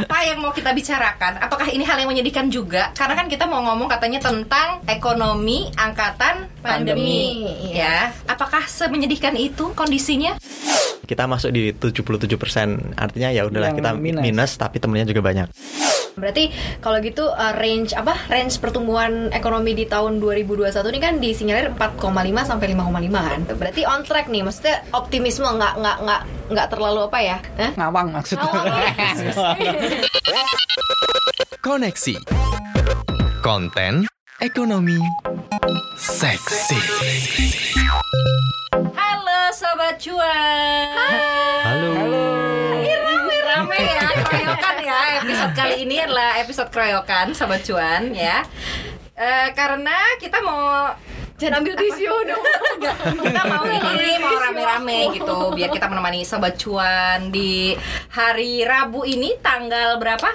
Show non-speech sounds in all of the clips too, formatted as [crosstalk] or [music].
apa yang mau kita bicarakan? Apakah ini hal yang menyedihkan juga? Karena kan kita mau ngomong katanya tentang ekonomi angkatan pandemi, Pandemi, ya. Apakah semenyedihkan itu kondisinya? Kita masuk di 77%. Artinya ya udahlah Yang kita minus. minus. tapi temennya juga banyak. Berarti kalau gitu uh, range apa range pertumbuhan ekonomi di tahun 2021 ini kan disinyalir 4,5 sampai 5,5 kan. Berarti on track nih. Maksudnya optimisme nggak nggak nggak nggak terlalu apa ya? Hah? Ngawang maksudnya. Ngawang. [laughs] Koneksi. Konten ekonomi seksi. Halo sobat cuan. Halo. Ya episode kali ini adalah episode keroyokan sobat cuan ya. Eh, karena kita mau Jangan ambil tisu dong. kita mau ini mau rame-rame gitu biar kita menemani sobat cuan di hari Rabu ini tanggal berapa?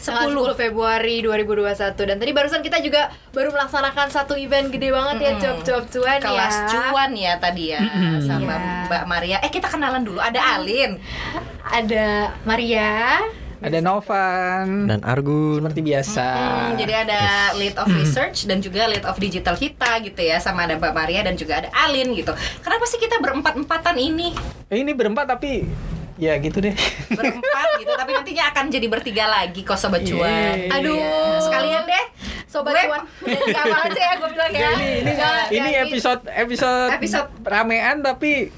Tanggal 10 Februari 2021 dan tadi barusan kita juga baru melaksanakan satu event gede banget ya Mm-mm. job-job cuan kelas ya. cuan ya tadi ya sama Iya. Mbak Maria. Eh kita kenalan dulu. Ada Alin. Ada Maria, Ada Novan. Dan Argun. Seperti biasa. Hmm, jadi ada lead of research dan juga lead of digital kita gitu ya sama ada Mbak Maria dan juga ada Alin gitu. Kenapa sih kita berempat-empatan ini? Eh, ini berempat tapi ya gitu deh. Berempat [laughs] gitu tapi nantinya akan jadi bertiga lagi kok sobat cuan. Yeay. Aduh. Iya. Sekalian deh. sobat Gue- cuan. Jadi apa aja ya gue bilang ya. ini ini, ini episode episode Episode. ramean tapi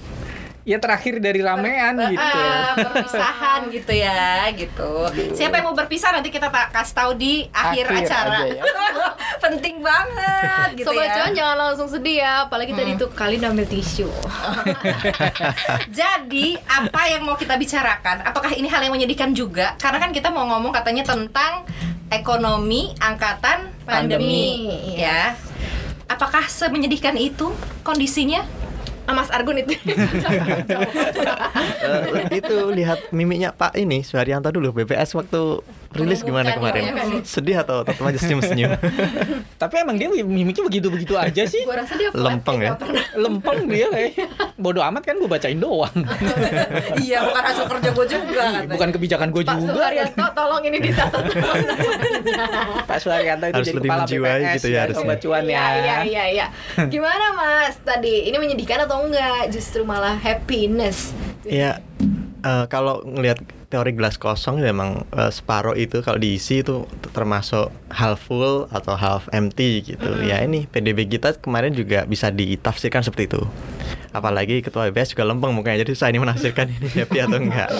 ya terakhir dari ramean gitu. Ah, perpisahan gitu ya gitu. Siapa yang mau berpisah nanti kita tak kasih tahu di akhir, Akhir acara. ya. [laughs] Penting banget gitu Sobat ya. cuan jangan langsung sedih ya, apalagi tadi tuh kali ambil tisu. [laughs] Jadi apa yang mau kita bicarakan? Apakah ini hal yang menyedihkan juga? Karena kan kita mau ngomong katanya tentang ekonomi angkatan pandemi, Pandemi, ya. Apakah semenyedihkan itu kondisinya? Ah, Mas Argun itu. [laughs] Eh, itu lihat mimiknya Pak ini Suharyanto dulu BPS waktu rilis gimana kemarin? ya. Sedih atau tetap aja senyum-senyum? [laughs] Tapi emang dia mimiknya begitu-begitu aja [laughs] sih. Gua rasa dia Lempeng ya? [laughs] Lempeng dia kayaknya. Bodoh amat kan gue bacain doang. iya, bukan hasil kerja gue juga Bukan kebijakan gue Pak juga. Suharyanto tolong ini dicatat. Pak Suharyanto itu Harus jadi lebih kepala BPS gitu ya ya, harusnya. ya. Iya, iya, iya, iya. Gimana Mas tadi? Ini menyedihkan atau enggak? Justru malah happiness. Ya eh, kalau ngelihat teori gelas kosong ya emang eh, separoh itu kalau diisi itu termasuk half full atau half empty gitu. Ya ini PDB kita kemarin juga bisa ditafsirkan seperti itu. Apalagi ketua BPS juga lempeng mukanya jadi saya ini menafsirkan ini [laughs] happy atau enggak.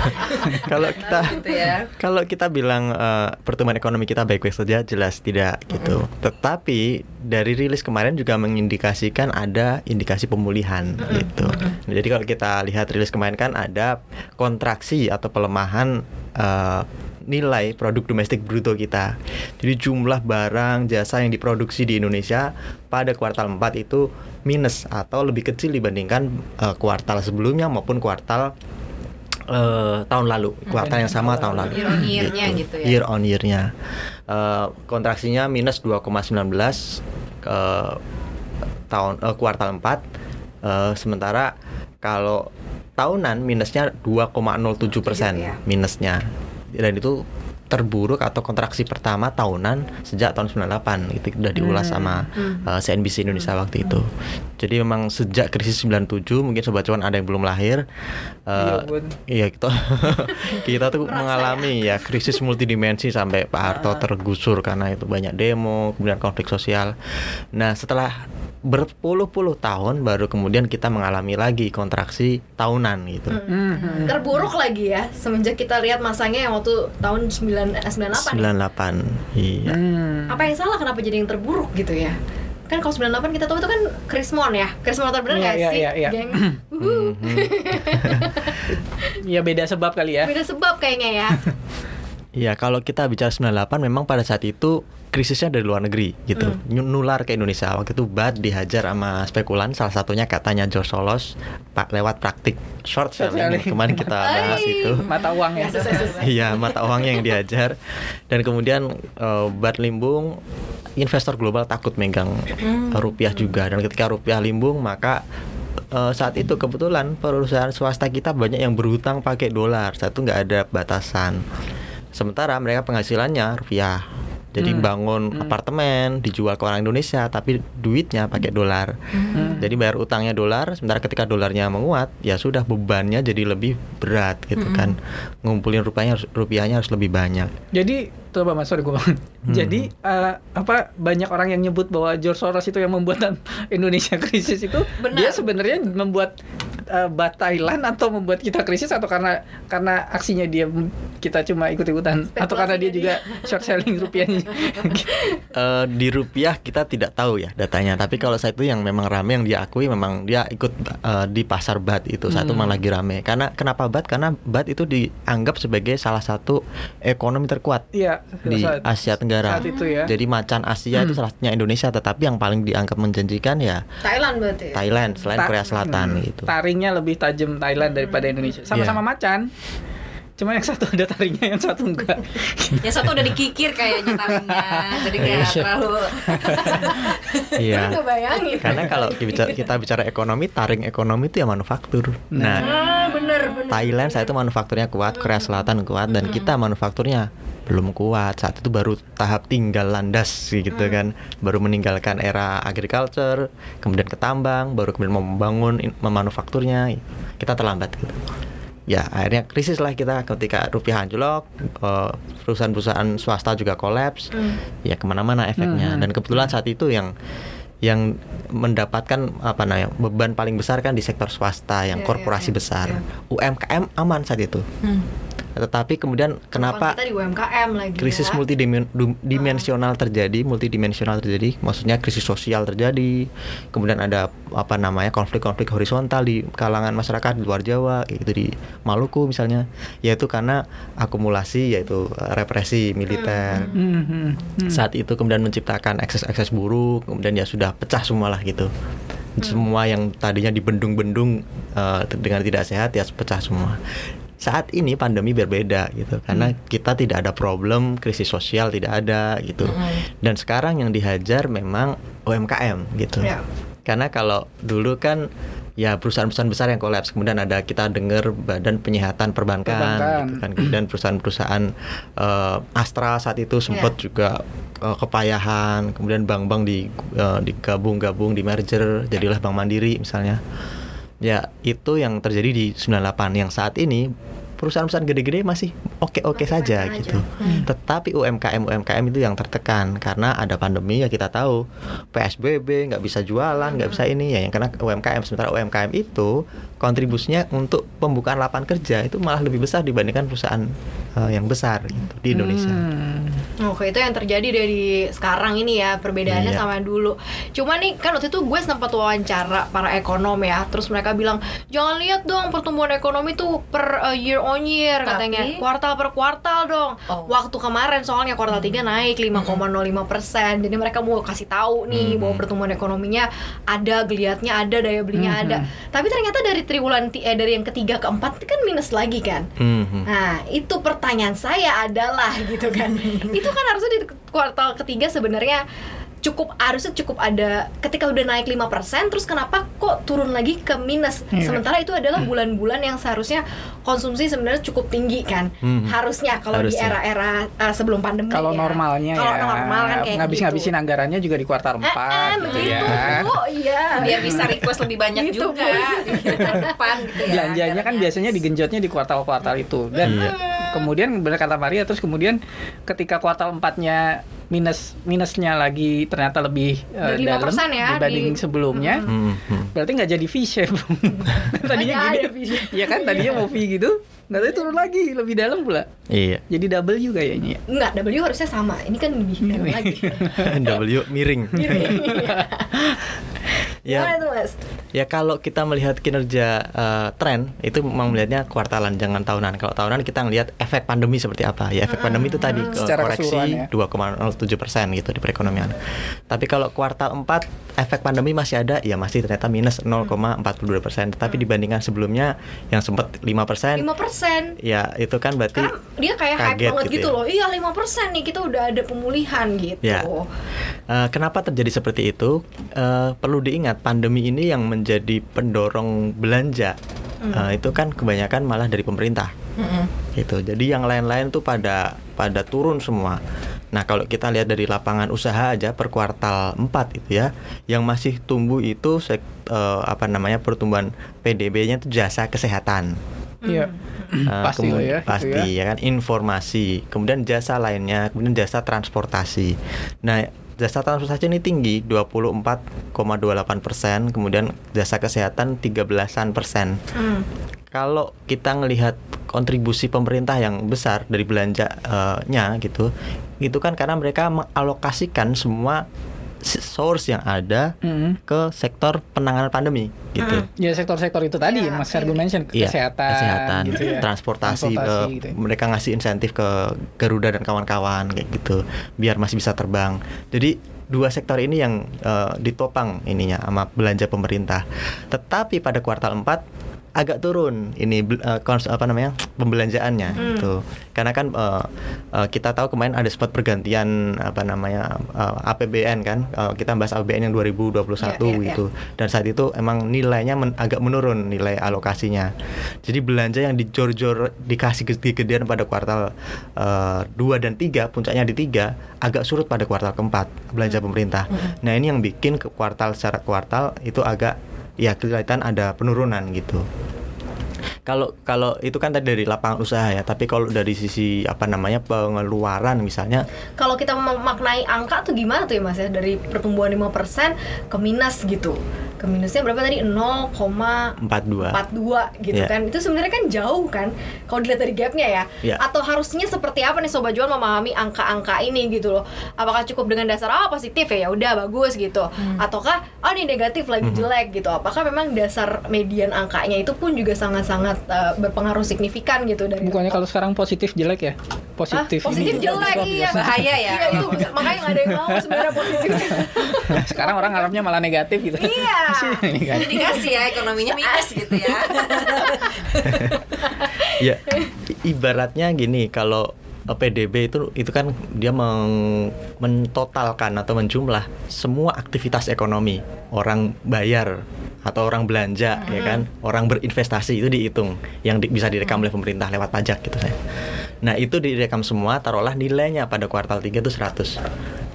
[laughs] kalau kita gitu ya. kalau kita bilang eh, pertumbuhan ekonomi kita baik-baik saja jelas tidak gitu. Tetapi dari rilis kemarin juga mengindikasikan ada indikasi pemulihan gitu. Nah, jadi kalau kita lihat rilis kemarin kan ada kontraksi atau pelemahan eh, nilai produk domestik bruto kita. Jadi jumlah barang jasa yang diproduksi di Indonesia pada kuartal 4 itu minus atau lebih kecil dibandingkan eh, kuartal sebelumnya maupun kuartal eh, tahun lalu, kuartal yang sama tahun lalu. Year on year-nya gitu ya. Year on year-nya. Eh, kontraksinya minus 2,19 ke tahun eh, kuartal 4. Eh, sementara kalau tahunan minusnya 2,07 persen ya. minusnya dan itu terburuk atau kontraksi pertama tahunan sejak tahun 98 itu udah diulas sama eh, CNBC Indonesia waktu itu. Jadi memang sejak krisis 97 mungkin sobat cuan ada yang belum lahir. eh, Iya. Iya kita [laughs] kita tuh mengalami ya krisis multidimensi sampai Pak Harto tergusur karena itu banyak demo kemudian konflik sosial. Nah setelah berpuluh-puluh tahun baru kemudian kita mengalami lagi kontraksi tahunan gitu. Hmm. Terburuk lagi ya semenjak kita lihat masanya yang waktu tahun 9 eh, 98. 98 iya. Hmm. Apa yang salah kenapa jadi yang terburuk gitu ya? Kan kalau 98 kita tahu itu kan Krismon ya. Krismon benar Iya, nggak iya, sih? iya, iya. Geng. Mhm. [clears throat] [laughs] Ya beda sebab kali ya. Beda sebab kayaknya ya. [laughs] Iya, kalau kita bicara 98 memang pada saat itu krisisnya dari luar negeri gitu. Nyu- Nular ke Indonesia. Waktu itu BAT dihajar sama spekulan salah satunya katanya George Soros pak lewat praktik short selling. Kemarin kita bahas itu. Mata uang ya. [laughs] Iya, mata uangnya yang diajar. Dan kemudian eh, BAT limbung investor global takut megang eh, rupiah juga dan ketika rupiah limbung maka eh, saat itu kebetulan perusahaan swasta kita banyak yang berhutang pakai dolar. Saat itu nggak ada batasan. Sementara mereka penghasilannya rupiah. Jadi Hmm. bangun apartemen dijual ke orang Indonesia tapi duitnya pakai dolar. Hmm. Jadi bayar utangnya dolar, sementara ketika dolarnya menguat, ya sudah bebannya jadi lebih berat gitu kan. Ngumpulin rupiahnya harus rupiahnya harus lebih banyak. Jadi coba mas sorry gue. Hmm. Jadi eh, apa banyak orang yang nyebut bahwa George Soros itu yang membuat [laughs] Indonesia krisis itu Benar. dia sebenarnya membuat eh, bat Thailand atau membuat kita krisis atau karena karena aksinya dia kita cuma ikut ikutan atau karena dia juga short selling rupiahnya. [laughs] Eh, di rupiah kita tidak tahu ya datanya, tapi kalau saya itu yang memang rame yang dia akui memang dia ikut eh, di pasar bat itu saat itu Hmm. memang lagi rame. Karena kenapa bat? Karena bat itu dianggap sebagai salah satu ekonomi terkuat Iya di saat- Asia Tenggara. Saat itu ya. Jadi macan Asia itu Hmm. salah satunya Indonesia, tetapi yang paling dianggap menjanjikan ya Thailand berarti. ya? Thailand selain Ta- Korea Selatan hmm, gitu. Taringnya lebih tajam Thailand daripada Indonesia. Sama-sama Iya. macan. Cuma yang satu ada taringnya, yang satu enggak. [laughs] Yang satu udah dikikir kayaknya taringnya. Jadi kayak Iya. terlalu [laughs] Iya. Karena kalau kita bicara, kita bicara ekonomi, taring ekonomi itu ya manufaktur. Nah, Ah, bener bener. Thailand saat itu manufakturnya kuat, Korea Selatan kuat, dan kita manufakturnya belum kuat. Saat itu baru tahap tinggal landas gitu kan, baru meninggalkan era agriculture, kemudian ke tambang, baru kemudian mau membangun memanufakturnya. Kita terlambat gitu. Ya akhirnya krisis lah kita ketika rupiah anjlok, eh, perusahaan-perusahaan swasta juga kolaps, ya ke mana-mana efeknya. Hmm. Dan kebetulan saat itu yang yang mendapatkan apa namanya beban paling besar kan di sektor swasta yang Iya, korporasi iya, iya. besar. Iya. UMKM aman saat itu. Hmm. Tetapi kemudian kenapa Kita di UMKM lagi krisis ya. multidimensional terjadi, multidimensional terjadi, maksudnya krisis sosial terjadi, kemudian ada apa namanya konflik-konflik horizontal di kalangan masyarakat di luar Jawa, kayak gitu di Maluku misalnya, yaitu karena akumulasi yaitu eh, represi militer. Hmm, hmm, hmm. Saat itu kemudian menciptakan ekses-ekses buruk, kemudian ya sudah pecah semua lah gitu. Semua yang tadinya dibendung-bendung eh, dengan tidak sehat ya pecah semua. Saat ini pandemi berbeda gitu karena kita tidak ada problem krisis sosial tidak ada gitu. Dan sekarang yang dihajar memang UMKM gitu. Ya. Karena kalau dulu kan ya perusahaan-perusahaan besar yang kolaps, kemudian ada kita dengar Badan Penyihatan Perbankan, Perbankan. gitu kan. Kemudian perusahaan-perusahaan eh, Astra saat itu sempat juga eh, kepayahan, kemudian bank-bank di eh, digabung-gabung di merger, jadilah Bank Mandiri misalnya. Ya, itu yang terjadi di 98 yang saat ini perusahaan-perusahaan gede-gede masih oke-oke Masih saja fine-fine gitu. aja. Hmm. Tetapi UMKM UMKM itu yang tertekan karena ada pandemi ya kita tahu PSBB nggak bisa jualan nggak bisa ini ya yang kena UMKM sementara UMKM itu kontribusinya untuk pembukaan lapangan kerja itu malah lebih besar dibandingkan perusahaan eh, yang besar gitu, di Indonesia. Hmm. Oke itu yang terjadi dari sekarang ini ya perbedaannya Iya. sama dulu. Cuma nih kan waktu itu gue sempat wawancara para ekonom ya, terus mereka bilang jangan lihat dong pertumbuhan ekonomi tuh per uh, year on year Tapi- katanya, kuartal per kuartal dong. Oh. Waktu kemarin soalnya kuartal 3 naik 5,05 persen, jadi mereka mau kasih tahu nih Mhm. bahwa pertumbuhan ekonominya ada, geliatnya ada, daya belinya Mhm. ada. Tapi ternyata dari triwulan eh, dari yang ketiga ke empat itu kan minus lagi kan. Mhm. Nah, itu pertanyaan saya adalah gitu kan. [laughs] itu kan harusnya di kuartal ketiga sebenarnya cukup harusnya cukup ada ketika udah naik 5% terus kenapa kok turun lagi ke minus Iya. sementara itu adalah bulan-bulan yang seharusnya konsumsi sebenarnya cukup tinggi kan Hmm. harusnya kalau di era-era uh, sebelum pandemi Kalau ya. normalnya kalau ya, normal kan kayak ngabis-ngabisin gitu. anggarannya juga di kuartal Eh, 4 eh, gitu begitu ya. Bu. iya biar bisa request lebih banyak Gitu, juga di depan gitu ya. Belanjanya kan biasanya digenjotnya di kuartal-kuartal itu dan Iya. kemudian benar kata Maria terus kemudian ketika kuartal 4-nya minus minusnya lagi ternyata lebih Dari dalam 5% ya, dibanding di- sebelumnya. Mhm. Berarti nggak jadi V shape. [laughs] tadinya gini. Iya kan tadinya mau V gitu, nggak tahu turun lagi lebih dalam pula. Iya. Jadi W kayaknya. Enggak, W harusnya sama. Ini kan lebih dalam lagi. [laughs] W miring. [laughs] Gimana ya, Mas? ya kalau kita melihat kinerja eh, tren itu memang melihatnya kuartalan jangan tahunan. Kalau tahunan kita ngelihat efek pandemi seperti apa. Ya efek pandemi itu tadi ke- Secara koreksi ya. 2,07 persen gitu di perekonomian. Tapi kalau kuartal 4 efek pandemi masih ada, ya masih ternyata minus 0,42 persen. Tetapi dibandingkan sebelumnya yang sempat 5 persen, 5% ya itu kan berarti Karena dia kayak hype kaget banget gitu gitu, ya. loh. Iya, 5% nih kita udah ada pemulihan gitu. Ya. Eh, kenapa terjadi seperti itu? Eh, perlu diingat pandemi ini yang menjadi pendorong belanja eh, itu kan kebanyakan malah dari pemerintah Mm-mm. gitu. Jadi yang lain-lain tuh pada pada turun semua. Nah, kalau kita lihat dari lapangan usaha aja per kuartal 4 itu ya, yang masih tumbuh itu sek, eh, apa namanya pertumbuhan PDB-nya itu jasa kesehatan. Iya. Eh, [clears throat] Pasti ya, gitu pasti ya. kan informasi, kemudian jasa lainnya, kemudian jasa transportasi. Nah, jasa transportasi ini tinggi 24,28 persen, kemudian jasa kesehatan 13-an persen. Hmm. Kalau kita ngelihat kontribusi pemerintah yang besar dari belanjanya gitu, itu kan karena mereka mengalokasikan semua source yang ada Mm. ke sektor penanganan pandemi gitu. Ya sektor-sektor itu tadi Iya, Mas. Argo mention Iya, kesehatan, kesehatan, gitu ya. transportasi, Transportasi eh, gitu ya. mereka ngasih insentif ke Garuda dan kawan-kawan kayak gitu, biar masih bisa terbang. Jadi dua sektor ini yang eh, ditopang ininya sama belanja pemerintah. Tetapi pada kuartal 4 agak turun ini eh, kons- apa namanya pembelanjaannya gitu. Karena kan eh, eh, kita tahu kemarin ada sempat pergantian apa namanya eh, APBN kan Eh, kita bahas APBN yang 2021 Iya, iya, gitu. Dan saat itu emang nilainya men- agak menurun nilai alokasinya. Jadi belanja yang dijor-jor dikasih gede-gedean pada kuartal eh, 2 dan 3 puncaknya di 3 agak surut pada kuartal keempat belanja pemerintah. Nah ini yang bikin ke kuartal secara kuartal itu agak ya kelihatan ada penurunan gitu. Kalau kalau itu kan tadi dari lapangan usaha ya tapi kalau dari sisi apa namanya pengeluaran misalnya. Kalau kita memaknai angka tuh gimana tuh ya Mas ya? Dari pertumbuhan 5% ke minus gitu. Ke minusnya berapa tadi? 0,42 42 gitu Iya. kan. Itu sebenarnya kan jauh kan kalau dilihat dari gapnya ya. Iya. Atau harusnya seperti apa nih sobat jual memahami angka-angka ini gitu loh. Apakah cukup dengan dasar ah positif ya ya udah bagus gitu. Ataukah ah ini negatif lagi Mhm. jelek gitu. Apakah memang dasar median angkanya itu pun juga sangat-sangat eh, berpengaruh signifikan gitu dari Bukannya kalau sekarang positif jelek ya? Positif. Ah, positif ini jelek iya. Bahaya ya. Iya itu makanya nggak ada yang mau sebenarnya positif. [laughs] Sekarang orang ngarepnya malah negatif gitu. Iya. [laughs] Ini kan. Indikasi ya ekonominya minus gitu ya. [laughs] ya ibaratnya gini kalau eh, PDB itu itu kan dia meng- mentotalkan atau menjumlah semua aktivitas ekonomi orang bayar atau orang belanja ya kan orang berinvestasi itu dihitung yang di- bisa direkam oleh pemerintah lewat pajak gitu saya nah itu direkam semua taruhlah nilainya pada kuartal 3 itu 100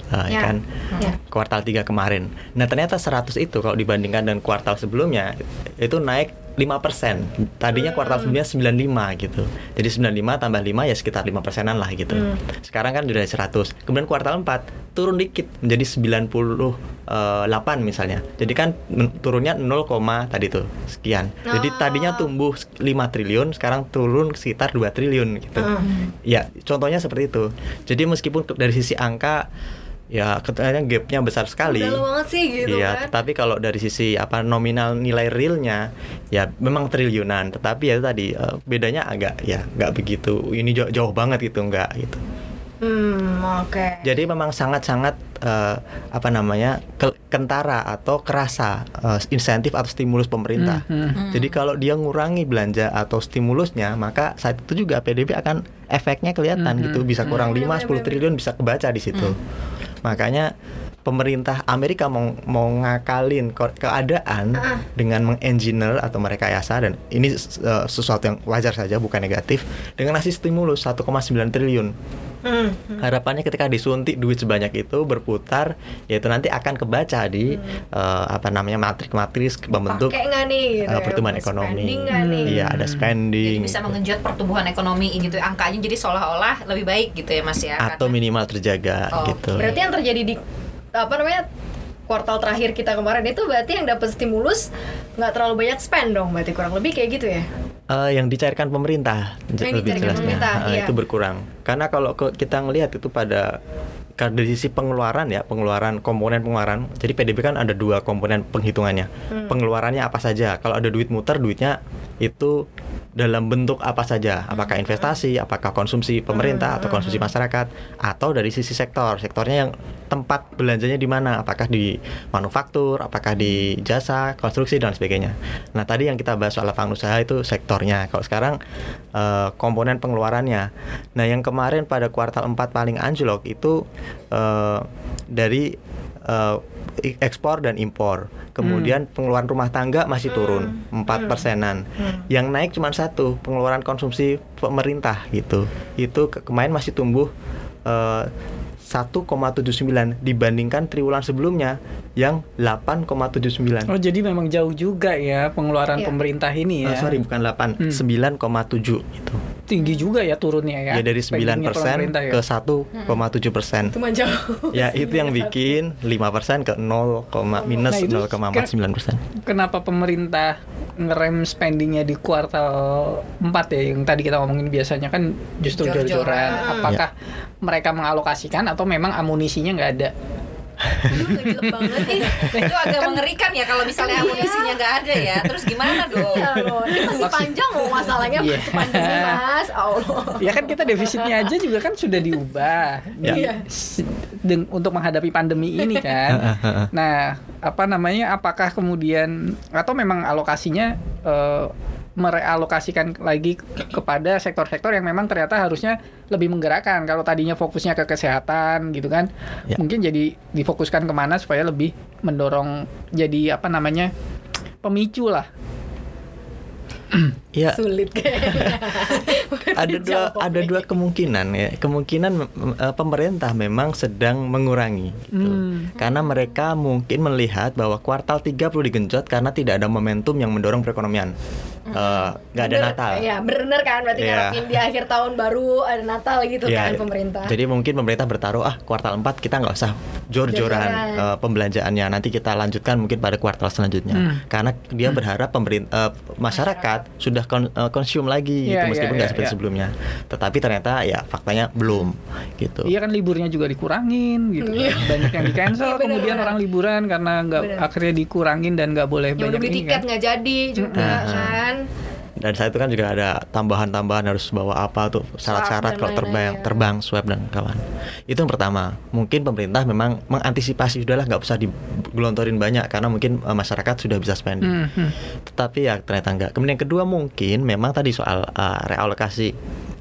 Ah, ya Ya. kan Ya. kuartal 3 kemarin. Nah, ternyata 100 itu kalau dibandingkan dengan kuartal sebelumnya itu naik 5%. Tadinya kuartal sebelumnya 95 gitu. Jadi 95 tambah 5 ya sekitar 5 persenan lah gitu. Sekarang kan udah 100. Kemudian kuartal 4 turun dikit menjadi 98 misalnya. Jadi kan turunnya 0, tadi tuh sekian. Jadi Oh. tadinya tumbuh 5 triliun, sekarang turun sekitar 2 triliun gitu. Ya, contohnya seperti itu. Jadi meskipun dari sisi angka ya katanya gapnya besar sekali. Dalam banget sih gitu iya, kan. tetapi kalau dari sisi apa nominal nilai realnya ya memang triliunan, tetapi ya itu tadi eh, bedanya agak ya nggak begitu. Ini jauh, jauh banget gitu nggak gitu. Hmm, oke. Jadi memang sangat-sangat eh, apa namanya ke- kentara atau kerasa eh, insentif atau stimulus pemerintah. Hmm, hmm. Jadi kalau dia ngurangi belanja atau stimulusnya, maka saat itu juga PDB akan efeknya kelihatan Mhm. gitu, bisa kurang Hmm. 5 10 triliun bisa kebaca di situ. Makanya pemerintah Amerika mau mau ngakalin keadaan Ah. dengan mengengineer atau merekayasa dan ini eh, sesuatu yang wajar saja bukan negatif dengan ngasih stimulus 1,9 triliun. Hmm. Harapannya ketika disuntik duit sebanyak itu berputar, yaitu nanti akan kebaca di eh, apa namanya matrik-matris Pakai nggak nih gitu ya, pertumbuhan buat ekonomi. nih? Iya, ada Jadi spending bisa mengenjot pertumbuhan ekonomi gitu angkanya jadi seolah-olah lebih baik gitu ya Mas ya. atau karena- minimal terjaga Oh, gitu. Berarti yang terjadi di apa namanya kuartal terakhir kita kemarin itu berarti yang dapat stimulus nggak terlalu banyak spend dong berarti kurang lebih kayak gitu ya? Eh, yang dicairkan pemerintah Yang lebih dicairkan jelasnya pemerintah, Eh, iya. itu berkurang karena kalau ke- kita ngelihat itu pada kan dari sisi pengeluaran ya pengeluaran komponen pengeluaran jadi PDB kan ada dua komponen penghitungannya Hmm. pengeluarannya apa saja kalau ada duit muter duitnya itu dalam bentuk apa saja? Apakah Hmm. investasi apakah konsumsi pemerintah atau konsumsi masyarakat atau dari sisi sektor? Sektornya yang tempat belanjanya di mana? Apakah di manufaktur apakah di jasa konstruksi dan sebagainya? Nah tadi yang kita bahas soal lapangan usaha itu sektornya. Kalau sekarang eh, komponen pengeluarannya. Nah yang kemarin pada kuartal 4 paling anjlok itu eh, dari eh, i- ekspor dan impor. Kemudian pengeluaran rumah tangga masih turun 4 persenan. Yang naik cuma satu, pengeluaran konsumsi pemerintah gitu. Itu ke- kemarin masih tumbuh eh, 1,79 dibandingkan triwulan sebelumnya yang 8,79. Oh jadi memang jauh juga ya pengeluaran Iya. pemerintah ini Eh, ya. sorry bukan 8, Hmm. 9,7 gitu. Tinggi juga ya turunnya ya. Ya, dari 9% spendingnya pemerintah ya. ke 1,7 persen. Cuma jauh. Ya itu yang bikin 5 persen ke 0, minus Nah, itu 0,49 persen. Kenapa pemerintah ngerem spendingnya di kuartal 4 ya yang tadi kita ngomongin biasanya kan justru Jor-joran. Apakah mereka mengalokasikan atau memang amunisinya nggak ada? Banget ih. [laughs] itu agak mengerikan ya kalau misalnya Iya. amunisinya nggak ada ya terus gimana [laughs] dong Iya loh, ini masih panjang loh masalahnya Iya. masih panjang mas [laughs] Allah Ya kan kita defisitnya aja juga kan sudah diubah Ya. di- Iya. deng- untuk menghadapi pandemi ini kan. nah, apa namanya? Apakah kemudian atau memang alokasinya eh, merealokasikan lagi ke- kepada sektor-sektor yang memang ternyata harusnya lebih menggerakkan. Kalau tadinya fokusnya ke kesehatan gitu kan, Ya. mungkin jadi difokuskan ke mana supaya lebih mendorong jadi apa namanya pemicu lah. Ya. Sulit kayaknya. [laughs] Ada dua ada dua kemungkinan ya. Kemungkinan eh, pemerintah memang sedang mengurangi gitu. Hmm. karena mereka mungkin melihat bahwa kuartal 3 perlu digenjot karena tidak ada momentum yang mendorong perekonomian. Eh, nggak ada Bener, Natal. ya bener kan? Berarti Iya. ngarepin di akhir tahun baru ada Natal gitu Ya, kan pemerintah. Jadi mungkin pemerintah bertaruh ah kuartal 4 kita nggak usah jor-joran eh, pembelanjaannya. Nanti kita lanjutkan mungkin pada kuartal selanjutnya. Hmm. karena dia berharap pemerintah masyarakat sudah kon, eh, konsum lagi gitu Iya, meskipun iya, nggak iya, seperti iya. sebelumnya. Tetapi ternyata ya faktanya belum gitu. Iya kan liburnya juga dikurangin gitu. Iya. kan. Banyak yang di cancel Bener, kemudian bener. orang liburan karena nggak akhirnya dikurangin dan nggak boleh yang banyak udah beli ini tiket kan. nggak jadi juga Mm-mm. kan Dan saat itu kan juga ada tambahan-tambahan harus bawa apa tuh syarat-syarat kalau terbang ya. terbang swab dan kawan. Itu yang pertama. Mungkin pemerintah memang mengantisipasi udahlah nggak usah digelontorin banyak karena mungkin eh, masyarakat sudah bisa spending. Hmm, hmm. Tetapi ya ternyata enggak. Kemudian yang kedua mungkin memang tadi soal uh, realokasi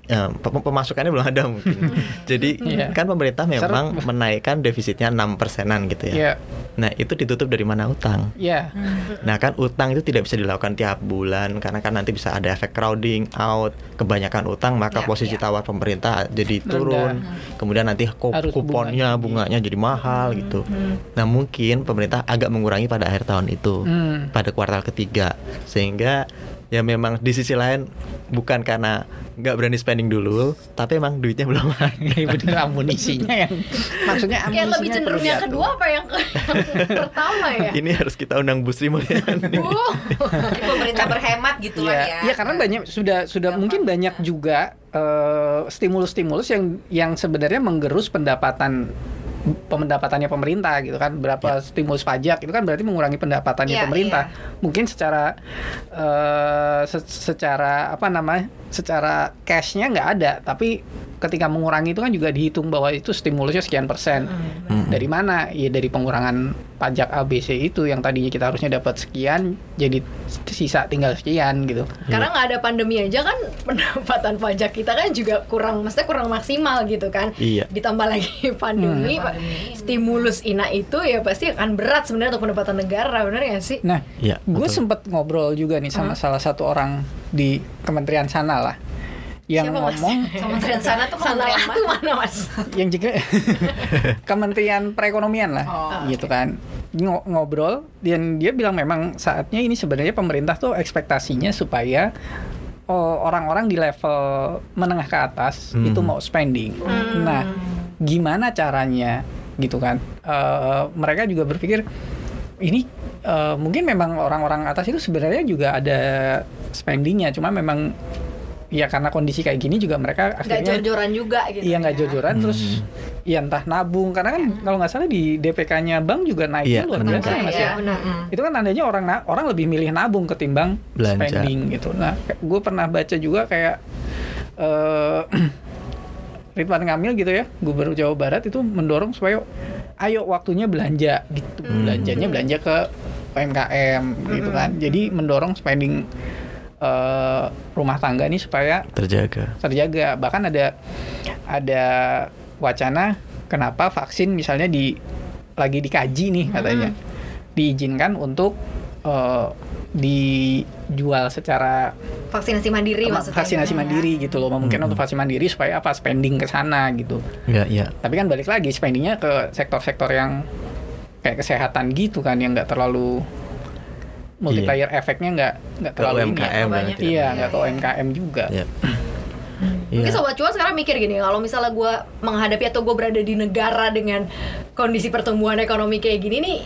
pem- pemasukannya belum ada mungkin. Jadi Iya. kan pemerintah memang menaikkan defisitnya 6 persenan gitu ya. Iya. Nah itu ditutup dari mana utang? Iya. Nah kan utang itu tidak bisa dilakukan tiap bulan karena kan nanti bisa ada efek crowding out, kebanyakan utang maka Ya, posisi ya. tawar pemerintah jadi turun, kemudian nanti kuponnya bunganya bunganya jadi mahal gitu. Nah mungkin pemerintah agak mengurangi pada akhir tahun itu Hmm. pada kuartal ketiga sehingga ya memang di sisi lain bukan karena nggak berani spending dulu tapi emang duitnya belum [laughs] ada. Bener amunisinya yang maksudnya kayak lebih amunisinya cenderung yang kedua apa yang, pertama ya Ini harus kita undang Bu Sri Mulyani. [laughs] Uh, pemerintah berhemat gitu lah Iya, ya iya karena banyak sudah sudah Gampang. mungkin banyak juga eh, stimulus-stimulus yang yang sebenarnya menggerus pendapatan pendapatannya pemerintah gitu kan berapa stimulus pajak itu kan berarti mengurangi pendapatannya Iya, pemerintah. mungkin secara eh, se- secara apa namanya secara cashnya nggak ada tapi ketika mengurangi itu kan juga dihitung bahwa itu stimulusnya sekian persen. Hmm. dari mana? Ya dari pengurangan pajak ABC itu yang tadinya kita harusnya dapat sekian jadi sisa tinggal sekian gitu. Karena nggak ada pandemi aja kan [laughs] pendapatan pajak kita kan juga kurang maksudnya kurang maksimal gitu kan. Iya. ditambah lagi [laughs] pandemi, Pak. Stimulus ina itu ya pasti akan berat sebenarnya untuk pendapatan negara bener ya sih Nah, Iya, gue sempet ngobrol juga nih sama salah satu orang di kementerian sana lah, yang Siapa, Mas? ngomong, [laughs] Kementerian sana tuh sana kementerian tuh mana? mana mas yang juga [laughs] kementerian perekonomian lah, Oh, gitu kan, Ngo- ngobrol dan dia bilang memang saatnya ini sebenarnya pemerintah tuh ekspektasinya supaya oh, orang-orang di level menengah ke atas Hmm. itu mau spending. Nah, gimana caranya, gitu kan? Eh, mereka juga berpikir ini eh, mungkin memang orang-orang atas itu sebenarnya juga ada spendingnya, cuma memang ya karena kondisi kayak gini juga mereka nggak akhirnya jor-joran juga gitu Iya nggak ya. jor-joran terus ya entah nabung karena kan kalau nggak salah di DPK-nya bank juga naiknya Iya, luar benar. biasa ya, Mas ya. Iya, benar. Itu kan tandanya orang na- orang lebih milih nabung ketimbang Belanja. spending gitu. Nah, gue pernah baca juga kayak eh [clears throat] Ridwan Kamil gitu ya, Gubernur Jawa Barat itu mendorong supaya ayo waktunya belanja gitu. Belanjanya belanja ke UMKM gitu kan. Jadi mendorong spending eh, rumah tangga nih supaya terjaga. terjaga bahkan ada ada wacana kenapa vaksin misalnya di lagi dikaji nih katanya diizinkan untuk eh, dijual secara vaksinasi mandiri apa, maksudnya vaksinasi ya. mandiri gitu loh mungkin untuk vaksinasi mandiri supaya apa spending ke sana gitu Iya, iya. tapi kan balik lagi spendingnya ke sektor-sektor yang kayak kesehatan gitu kan yang nggak terlalu multiplier efeknya nggak nggak Ke terlalu ini. UMKM banyak. banget ya. iya nggak ke UMKM juga Iya. [clears throat] Mungkin Iya. sobat cuan sekarang mikir gini, kalau misalnya gue menghadapi atau gue berada di negara dengan kondisi pertumbuhan ekonomi kayak gini nih,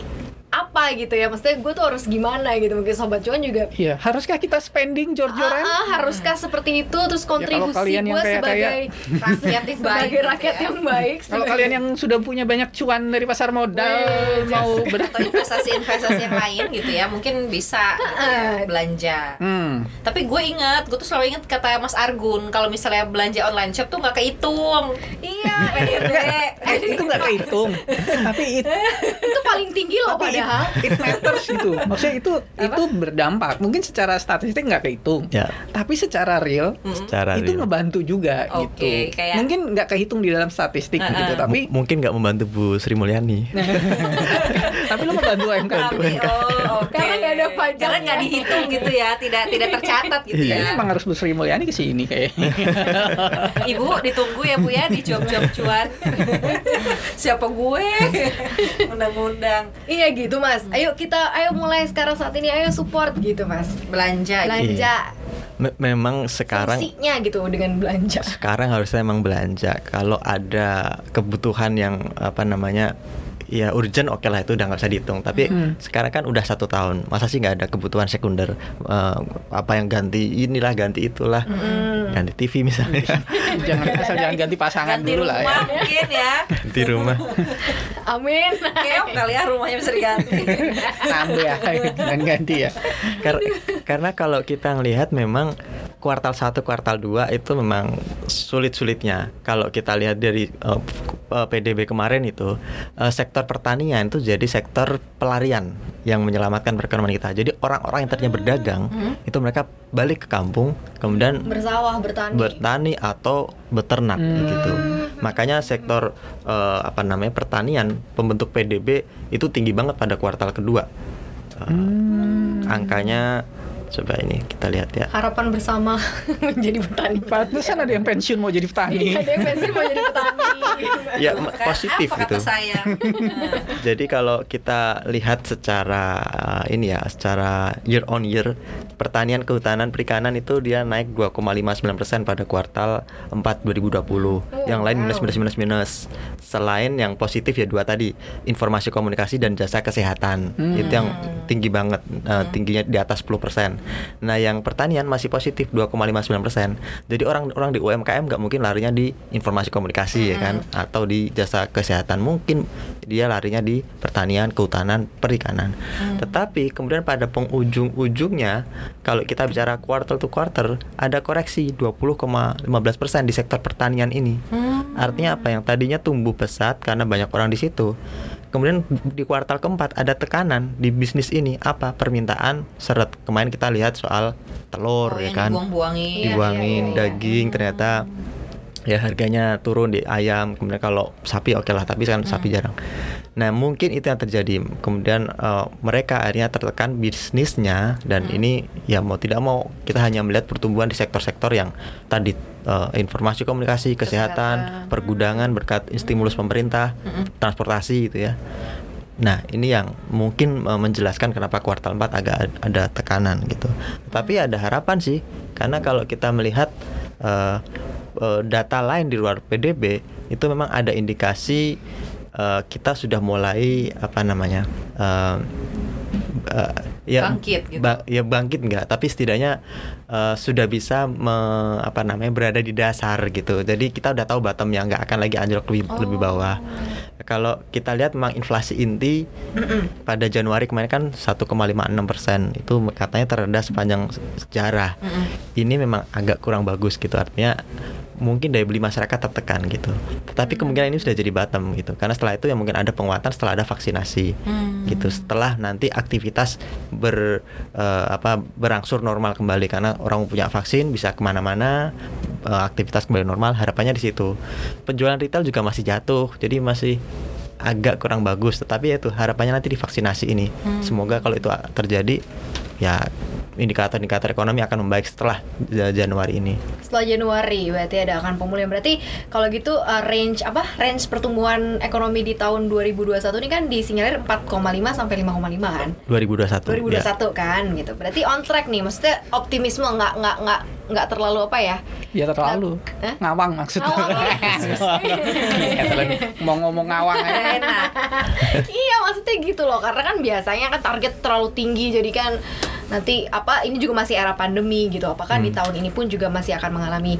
apa gitu ya? Maksudnya gue tuh harus gimana gitu? Mungkin sobat cuan juga. iya haruskah kita spending jor-joran Ah, ah, haruskah seperti itu? Terus kontribusi kalian yang gue kayak- sebagai rakyat yang baik sebagai rakyat ya. yang baik. kalau kalian yang sudah punya banyak cuan dari pasar modal mau ber atau investasi-investasi yang lain gitu ya mungkin bisa ya, belanja hmm. tapi gue inget gue tuh selalu inget kata Mas Argun kalau misalnya belanja online shop tuh nggak kehitung iya, PDB Eh, [laughs] itu nggak kehitung tapi it, itu paling tinggi loh tapi it, matters gitu maksudnya itu itu berdampak mungkin secara statistik nggak kehitung Ya, tapi secara real secara itu real. ngebantu juga Oke, gitu kayak- mungkin nggak kehitung di dalam statistik gitu tapi M- mungkin nggak membantu Bu Sri Mulyani. [laughs] tapi lo UMKM Tapi, oh. Karena nggak ada pajaknya. Karena nggak dihitung gitu ya, tidak tidak tercatat gitu Kayaknya ya. emang harus Bu Sri Mulyani ke sini kayaknya. [laughs] Ibu ditunggu ya Bu ya di job-job cuan. [laughs] Siapa gue? Undang-undang Iya gitu mas. Ayo kita, ayo mulai sekarang saat ini, ayo support gitu mas. belanja. gitu. Belanja, Me- memang sekarang fungsinya gitu dengan belanja. sekarang harusnya emang belanja. Kalau ada kebutuhan yang apa namanya ya urgent oke lah itu udah nggak bisa dihitung. Tapi sekarang kan udah satu tahun, masa sih nggak ada kebutuhan sekunder Eh, apa yang ganti inilah ganti itulah, ganti TV misalnya, [laughs] jangan asal jangan ganti pasangan Ganti dulu lah ya. rumah mungkin ya. ganti rumah. Amin. Keok kali ya rumahnya bisa diganti. Nambah ya, [laughs] dan ganti ya. Kar- karena kalau kita ngelihat memang kuartal 1 kuartal 2 itu memang sulit-sulitnya. Kalau kita lihat dari eh, eh, PDB kemarin itu eh, sektor pertanian itu jadi sektor pelarian yang menyelamatkan perekonomian kita. Jadi orang-orang yang tadinya berdagang itu mereka balik ke kampung kemudian Bersawah, bertani. bertani atau beternak gitu. Makanya sektor eh, apa namanya pertanian pembentuk PDB itu tinggi banget pada kuartal kedua. Eh, Angkanya coba ini kita lihat ya. Harapan bersama [laughs] menjadi petani. Pantesan ada yang pensiun mau jadi petani. Ada yang pensiun mau jadi petani. Ya positif apa gitu. Kata saya. [laughs] Jadi kalau kita lihat secara uh, ini ya, secara year on year pertanian, kehutanan, perikanan itu dia naik 2,59% pada kuartal 4 2020. yang lain minus minus minus minus. Selain yang positif ya dua tadi, informasi komunikasi dan jasa kesehatan. Itu yang tinggi banget, uh, tingginya di atas 10%. Nah, yang pertanian masih positif 2,59%. Jadi orang-orang di UMKM nggak mungkin larinya di informasi komunikasi ya kan atau di jasa kesehatan. Mungkin dia larinya di pertanian, kehutanan, perikanan. Tetapi kemudian pada penghujung-ujungnya kalau kita bicara quarter to quarter ada koreksi 20,15% di sektor pertanian ini. Artinya apa yang tadinya tumbuh pesat karena banyak orang di situ. Kemudian di kuartal keempat ada tekanan di bisnis ini apa permintaan seret kemarin kita lihat soal telur oh, ya kan dibuang-buangin. dibuangin iya, iya. daging ternyata ya harganya turun di ayam kemudian kalau sapi oke lah tapi kan sapi jarang. Nah mungkin itu yang terjadi. Kemudian eh, mereka akhirnya tertekan bisnisnya dan ini ya mau tidak mau kita hanya melihat pertumbuhan di sektor-sektor yang tadi eh, informasi komunikasi kesehatan, pergudangan berkat stimulus pemerintah transportasi gitu ya. Nah, ini yang mungkin eh, menjelaskan kenapa kuartal 4 agak ad- ada tekanan gitu. Tapi ada harapan sih, karena kalau kita melihat eh, eh, data lain di luar PDB itu memang ada indikasi eh, kita sudah mulai apa namanya? eh, eh, ya Bangkit gitu. ba- ya bangkit enggak, tapi setidaknya eh, sudah bisa me- apa namanya berada di dasar gitu. Jadi kita udah tahu bottomnya nggak akan lagi anjlok lebih lebih bawah. Kalau kita lihat memang inflasi inti pada Januari kemarin kan 1,56 persen itu katanya terendah sepanjang se- sejarah. Ini memang agak kurang bagus gitu artinya mungkin daya beli masyarakat tertekan gitu. Tetapi kemungkinan ini sudah jadi bottom gitu. Karena setelah itu ya mungkin ada penguatan setelah ada vaksinasi gitu. Setelah nanti aktivitas ber eh, apa berangsur normal kembali karena orang punya vaksin bisa ke mana-mana eh, aktivitas kembali normal harapannya di situ. Penjualan retail juga masih jatuh jadi masih agak kurang bagus. Tetapi ya itu harapannya nanti di vaksinasi ini semoga kalau itu terjadi ya indikator-indikator ekonomi akan membaik setelah Ja- Januari ini Setelah Januari berarti ada akan pemulihan. Berarti kalau gitu uh, range apa? Range pertumbuhan ekonomi di tahun 2021 ini kan disinyalir 4,5 sampai 5,5 kan? 2021 2021 ya. kan gitu. Berarti on track nih. Maksudnya optimisme nggak nggak nggak nggak terlalu apa ya? Ya terlalu Hah? ngawang maksudnya. Ngawang. Ya, [laughs] terlalu. mau ngomong ngawang aja. enak iya maksudnya gitu loh karena kan biasanya kan target terlalu tinggi jadi kan nanti apa ini juga masih era pandemi gitu. Apakah di tahun ini pun juga masih akan mengalami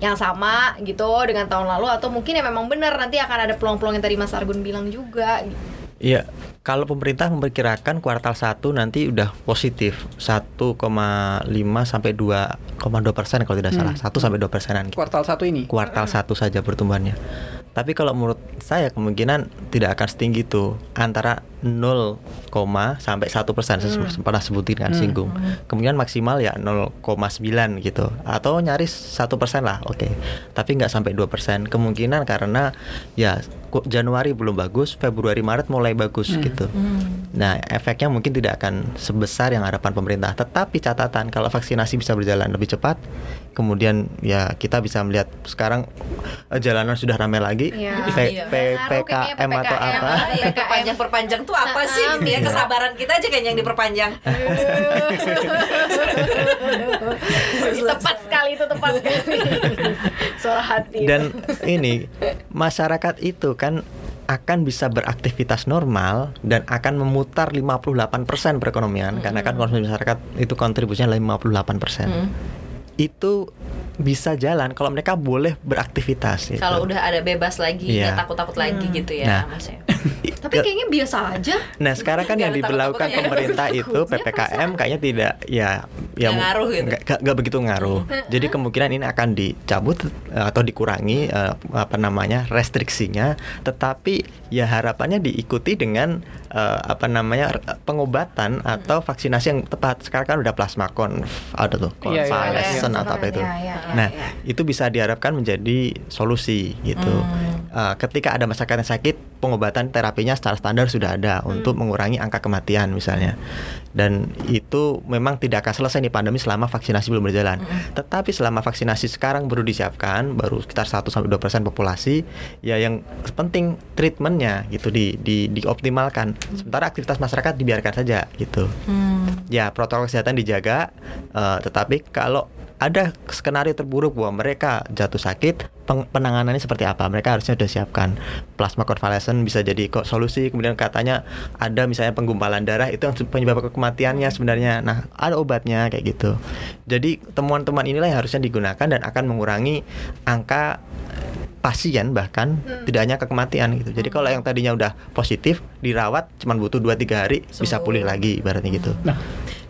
yang sama gitu dengan tahun lalu? Atau mungkin ya memang benar nanti akan ada peluang-peluang yang tadi Mas Argun bilang juga Iya, kalau pemerintah memperkirakan kuartal 1 nanti udah positif 1,5 sampai 2,2 persen kalau tidak salah, 1 sampai 2 persenan. gitu. Kuartal satu ini. Kuartal satu saja pertumbuhannya. Tapi kalau menurut saya kemungkinan tidak akan setinggi itu antara 0, sampai 1 persen saya pernah sebutin kan singgung. Kemungkinan maksimal ya 0,9 gitu atau nyaris satu persen lah, oke. Tapi nggak sampai 2 persen. Kemungkinan karena ya Januari belum bagus, Februari Maret mulai bagus gitu. Nah, efeknya mungkin tidak akan sebesar yang harapan pemerintah. Tetapi catatan kalau vaksinasi bisa berjalan lebih cepat, kemudian ya kita bisa melihat sekarang eh, jalanan sudah ramai lagi. Iya. P- Iya. P- kayaknya PKM atau apa? Iya, perpanjang perpanjang tuh apa sih gitu ya Iya. kesabaran kita aja kan yang diperpanjang [laughs] tepat sekali itu tepat sekali [laughs] suara hati Dan ini masyarakat itu kan akan bisa beraktivitas normal dan akan memutar 58% perekonomian karena kan konsumsi masyarakat itu kontribusinya adalah 58%. Itu bisa jalan kalau mereka boleh beraktivitas gitu. kalau udah ada bebas lagi Iya. nggak takut takut lagi gitu ya Nah. ya tapi kayaknya biasa aja Nah sekarang kan yang diberlakukan ya. pemerintah itu PPKM kayaknya tidak ya mu- ngaruh gitu. nggak- begitu ngaruh. Jadi kemungkinan ini akan dicabut eh, atau dikurangi eh, apa namanya restriksinya, tetapi ya harapannya diikuti dengan eh, apa namanya pengobatan atau vaksinasi yang tepat. Sekarang kan udah plasmakon ada tuh Iya, iya, convalescent iya. atau apa itu. Iya, iya, iya, Nah iya. itu bisa diharapkan menjadi solusi gitu. Eh, ketika ada masyarakat yang sakit, pengobatan terapinya secara standar sudah ada untuk mengurangi angka kematian misalnya. Dan itu memang tidak akan selesai nih pandemi selama vaksinasi belum berjalan. Tetapi selama vaksinasi sekarang baru disiapkan, baru sekitar 1 sampai 2% populasi, ya yang penting treatmentnya gitu di, di dioptimalkan. Sementara aktivitas masyarakat dibiarkan saja gitu. Ya protokol kesehatan dijaga, eh, tetapi kalau ada skenario terburuk bahwa mereka jatuh sakit, penanganannya seperti apa? Mereka harusnya sudah siapkan. Plasma konvalesen bisa jadi kok solusi. Kemudian katanya ada misalnya penggumpalan darah itu yang penyebab kematiannya sebenarnya. Nah, ada obatnya kayak gitu. Jadi temuan-temuan inilah yang harusnya digunakan dan akan mengurangi angka pasien bahkan tidak hanya ke kematian gitu. Jadi kalau yang tadinya udah positif dirawat cuman butuh 2 3 hari bisa Sembuh. pulih lagi ibaratnya gitu.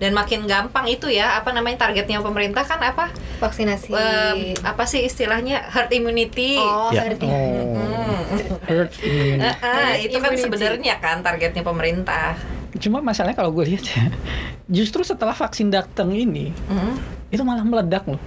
Dan makin gampang itu ya apa namanya targetnya pemerintah kan apa vaksinasi Em, apa sih istilahnya herd immunity oh Ya. Oh. Herd immunity. Eh, eh, itu kan sebenarnya kan targetnya pemerintah Cuma masalahnya kalau gue lihat ya, justru setelah vaksin datang ini, Hmm. itu malah meledak loh.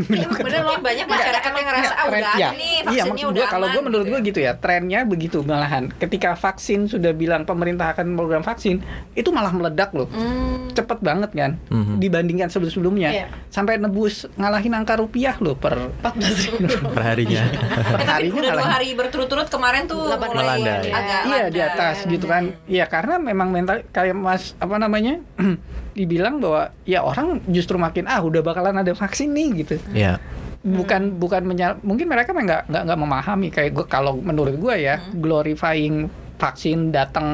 Iya, bener loh banyak masyarakat yang ngerasa ah udah ya, nih iya vaksinnya maksud udah gue kalau aman," gue menurut gue gitu ya trennya begitu malahan. Ketika vaksin sudah bilang pemerintah akan program vaksin itu malah meledak loh. Hmm. cepet banget kan Mhm. dibandingkan sebelum sebelumnya Iya. sampai nebus ngalahin angka rupiah loh per 14 ribu. Perharinya. [laughs] per Eh, tapi harinya udah dua hari berturut-turut kemarin tuh mulai Melanda. agak iya di atas gitu kan. Iya karena memang mental kayak mas apa namanya [clears throat] dibilang bahwa ya orang justru makin ah udah bakalan ada vaksin nih gitu ya. bukan bukan menyal mungkin mereka memang nggak nggak nggak memahami kayak gue kalau menurut gue ya glorifying vaksin datang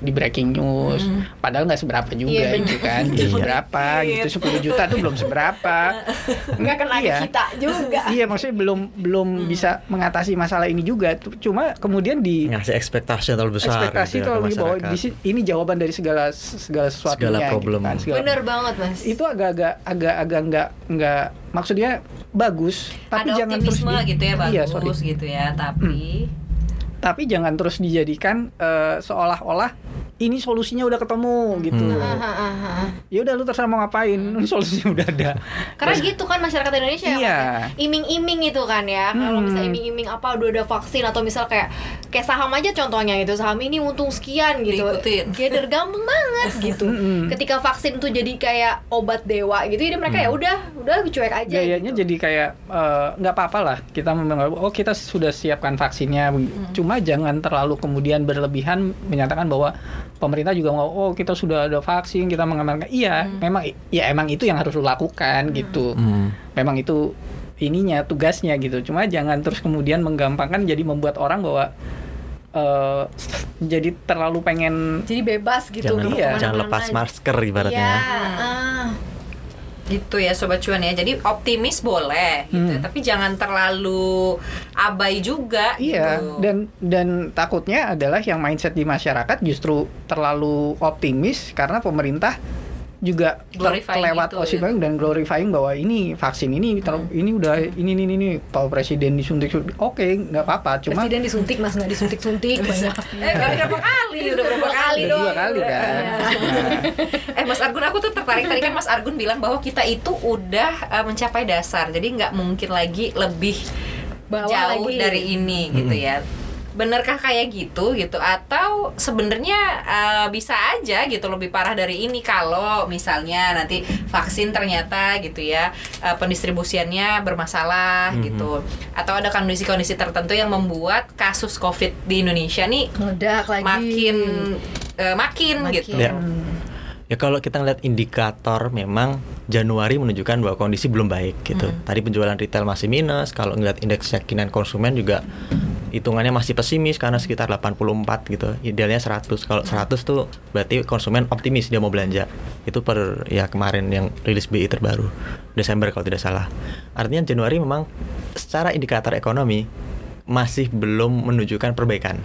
di breaking news. Padahal nggak seberapa juga Iya, bener. gitu kan. Iya. seberapa? Gitu 10 juta tuh belum seberapa. [laughs] Nggak kena Iya. kita juga. Iya maksudnya belum belum bisa mengatasi masalah ini juga. Tuh, cuma kemudian di ngasih ekspektasi terlalu besar ekspektasi gitu ya itu lebih bahwa ini jawaban dari segala segala sesuatu Segala problem. bener banget mas. Itu agak-agak agak-agak nggak nggak maksudnya bagus tapi ada jangan terus gitu ya iya, bagus sorry. gitu ya tapi tapi jangan terus dijadikan eh, seolah-olah ini solusinya udah ketemu gitu. Hmm. Ah, ah, ah. Ya udah lu terserah mau ngapain, [laughs] solusinya udah ada. Karena gitu kan masyarakat Indonesia ya, Iya. Ya. iming-iming itu kan ya. Kalau Hmm. bisa iming-iming apa udah ada vaksin atau misal kayak kayak saham aja contohnya gitu. Saham ini untung sekian gitu. Diikutin. [laughs] Gather gampang banget gitu. Mm-mm. Ketika vaksin tuh jadi kayak obat dewa gitu, jadi mereka ya udah udah cuek aja Gayanya gitu. jadi kayak eh, nggak apa-apa lah kita menganggap oh kita sudah siapkan vaksinnya. Cuma jangan terlalu kemudian berlebihan menyatakan bahwa pemerintah juga mau oh kita sudah ada vaksin kita mengamalkan. Iya, memang ya emang itu yang harus lu lakukan gitu. Hmm. Memang itu ininya tugasnya gitu. Cuma jangan terus kemudian menggampangkan jadi membuat orang bahwa eh, jadi terlalu pengen Jadi bebas gitu. jangan, Iya. jangan lepas aja. masker ibaratnya. Iya, ah. Gitu ya sobat cuan ya jadi optimis boleh gitu Hmm. tapi jangan terlalu abai juga Iya, gitu. dan dan takutnya adalah yang mindset di masyarakat justru terlalu optimis karena pemerintah juga Glorifying kelewat itu, osip ya. dan glorifying bahwa ini vaksin ini ter- ini udah ini ini ini Pak Presiden disuntik suntik. oke nggak apa-apa cuma Presiden disuntik mas nggak disuntik suntik banyak. eh berapa kali udah berapa kali udah dua dong kali kan Iya. Nah, eh Mas Argun aku tuh tertarik tadi kan Mas Argun bilang bahwa kita itu udah eh, mencapai dasar jadi nggak mungkin lagi lebih Bawah jauh lagi. dari ini gitu ya benarkah kayak gitu gitu atau sebenarnya eh, bisa aja gitu lebih parah dari ini kalau misalnya nanti vaksin ternyata gitu ya eh, pendistribusiannya bermasalah Mhm. gitu atau ada kondisi-kondisi tertentu yang membuat kasus covid di Indonesia nih Meledak lagi. makin eh, makin, gitu Ya. Ya kalau kita ngeliat indikator memang Januari menunjukkan bahwa kondisi belum baik gitu. Tadi penjualan retail masih minus, kalau ngeliat indeks keyakinan konsumen juga hitungannya masih pesimis karena sekitar 84 gitu. Idealnya 100. Kalau 100 tuh berarti konsumen optimis dia mau belanja. Itu per ya kemarin yang rilis BI terbaru Desember kalau tidak salah. Artinya Januari memang secara indikator ekonomi masih belum menunjukkan perbaikan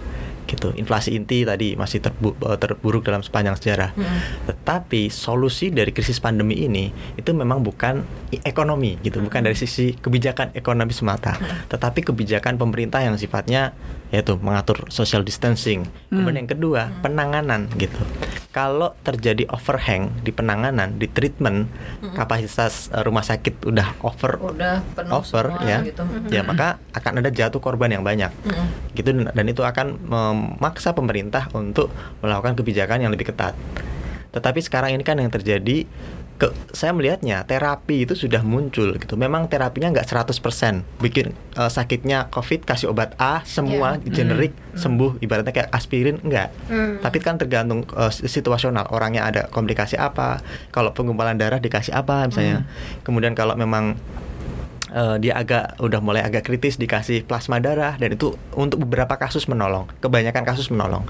gitu. Inflasi inti tadi masih terbu- eh, terburuk dalam sepanjang sejarah. Tetapi solusi dari krisis pandemi ini itu memang bukan ekonomi gitu bukan dari sisi kebijakan ekonomi semata. Tetapi kebijakan pemerintah yang sifatnya yaitu mengatur social distancing. Kemudian yang kedua penanganan gitu. Kalau terjadi overhang di penanganan di treatment kapasitas eh, rumah sakit udah over udah penuh over semua ya gitu. ya maka akan ada jatuh korban yang banyak. Mm-mm. gitu dan itu akan memaksa pemerintah untuk melakukan kebijakan yang lebih ketat. Tetapi sekarang ini kan yang terjadi ke saya melihatnya terapi itu sudah muncul gitu. Memang terapinya nggak 100% bikin eh, sakitnya covid kasih obat A semua generik sembuh. Ibaratnya kayak aspirin enggak Hmm. tapi kan tergantung eh, situasional. Orangnya ada komplikasi apa kalau penggumpalan darah dikasih apa misalnya. Kemudian kalau memang eh, dia agak udah mulai agak kritis dikasih plasma darah dan itu untuk beberapa kasus menolong. Kebanyakan kasus menolong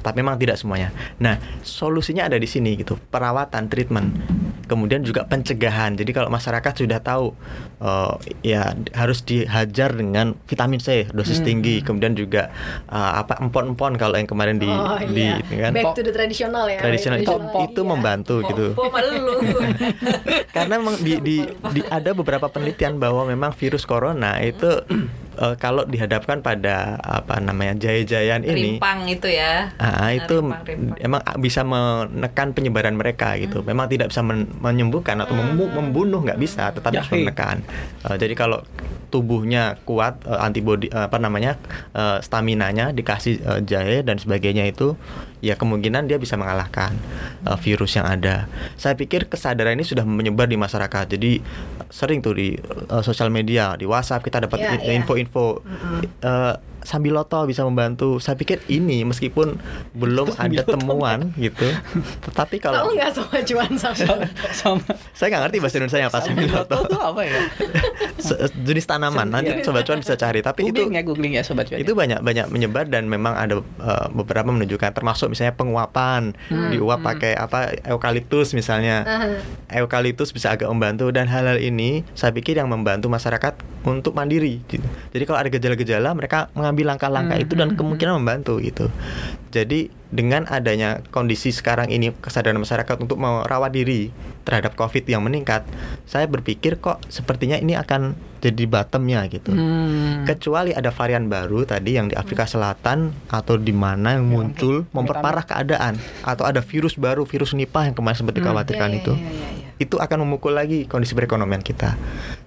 tapi memang tidak semuanya. Nah solusinya ada di sini gitu. Perawatan treatment. Kemudian juga pencegahan. Jadi kalau masyarakat sudah tahu eh, ya harus dihajar dengan vitamin C dosis Hmm. tinggi kemudian juga eh, apa empon-empon kalau yang kemarin di oh, di iya. ini kan Back to the traditional ya. tradisional itu Traditional, itu iya. membantu gitu Popo malu [laughs] karena memang di, di, di- ada beberapa penelitian bahwa memang virus corona itu eh, kalau dihadapkan pada apa namanya jaya-jayaan ini rimpang itu ya Ah, itu Rimpang, rimpang. emang bisa menekan penyebaran mereka gitu. Memang tidak bisa men- menyembuhkan atau membu- membunuh nggak bisa, tetapi bisa Jahe. menekan. Eh, jadi kalau tubuhnya kuat eh, antibody eh, apa namanya eh, staminanya dikasih eh, jahe dan sebagainya itu ya kemungkinan dia bisa mengalahkan eh, virus yang ada. Saya pikir kesadaran ini sudah menyebar di masyarakat. Jadi sering tuh di eh, sosial media, di WhatsApp kita dapat in- iya. info-info eh, Sambiloto bisa membantu. Saya pikir ini meskipun belum ada temuan gitu, tetapi Tahu kalau nggak sama cuan sama? sama saya nggak ngerti bahasa Indonesia apa Sambiloto Sambiloto. itu apa ya? [laughs] Jenis tanaman. Nanti Iya. sobat cuan bisa cari. Tapi itu googling ya googling ya sobat cuan. itu banyak banyak menyebar dan memang ada eh, beberapa menunjukkan termasuk misalnya penguapan diuap pakai apa eukaliptus misalnya Ah. eukaliptus bisa agak membantu dan hal-hal ini saya pikir yang membantu masyarakat untuk mandiri gitu. Jadi kalau ada gejala-gejala mereka mengambil langkah-langkah Hmm, itu dan hmm, kemungkinan membantu gitu. Jadi dengan adanya kondisi sekarang ini kesadaran masyarakat untuk merawat diri terhadap COVID yang meningkat, saya berpikir kok sepertinya ini akan jadi bottomnya gitu. Hmm. Kecuali ada varian baru tadi yang di Afrika Selatan atau di mana yang muncul memperparah keadaan atau ada virus baru virus Nipah yang kemarin sempat Hmm. dikhawatirkan Iya, iya, itu iya, iya, iya. itu akan memukul lagi kondisi perekonomian kita.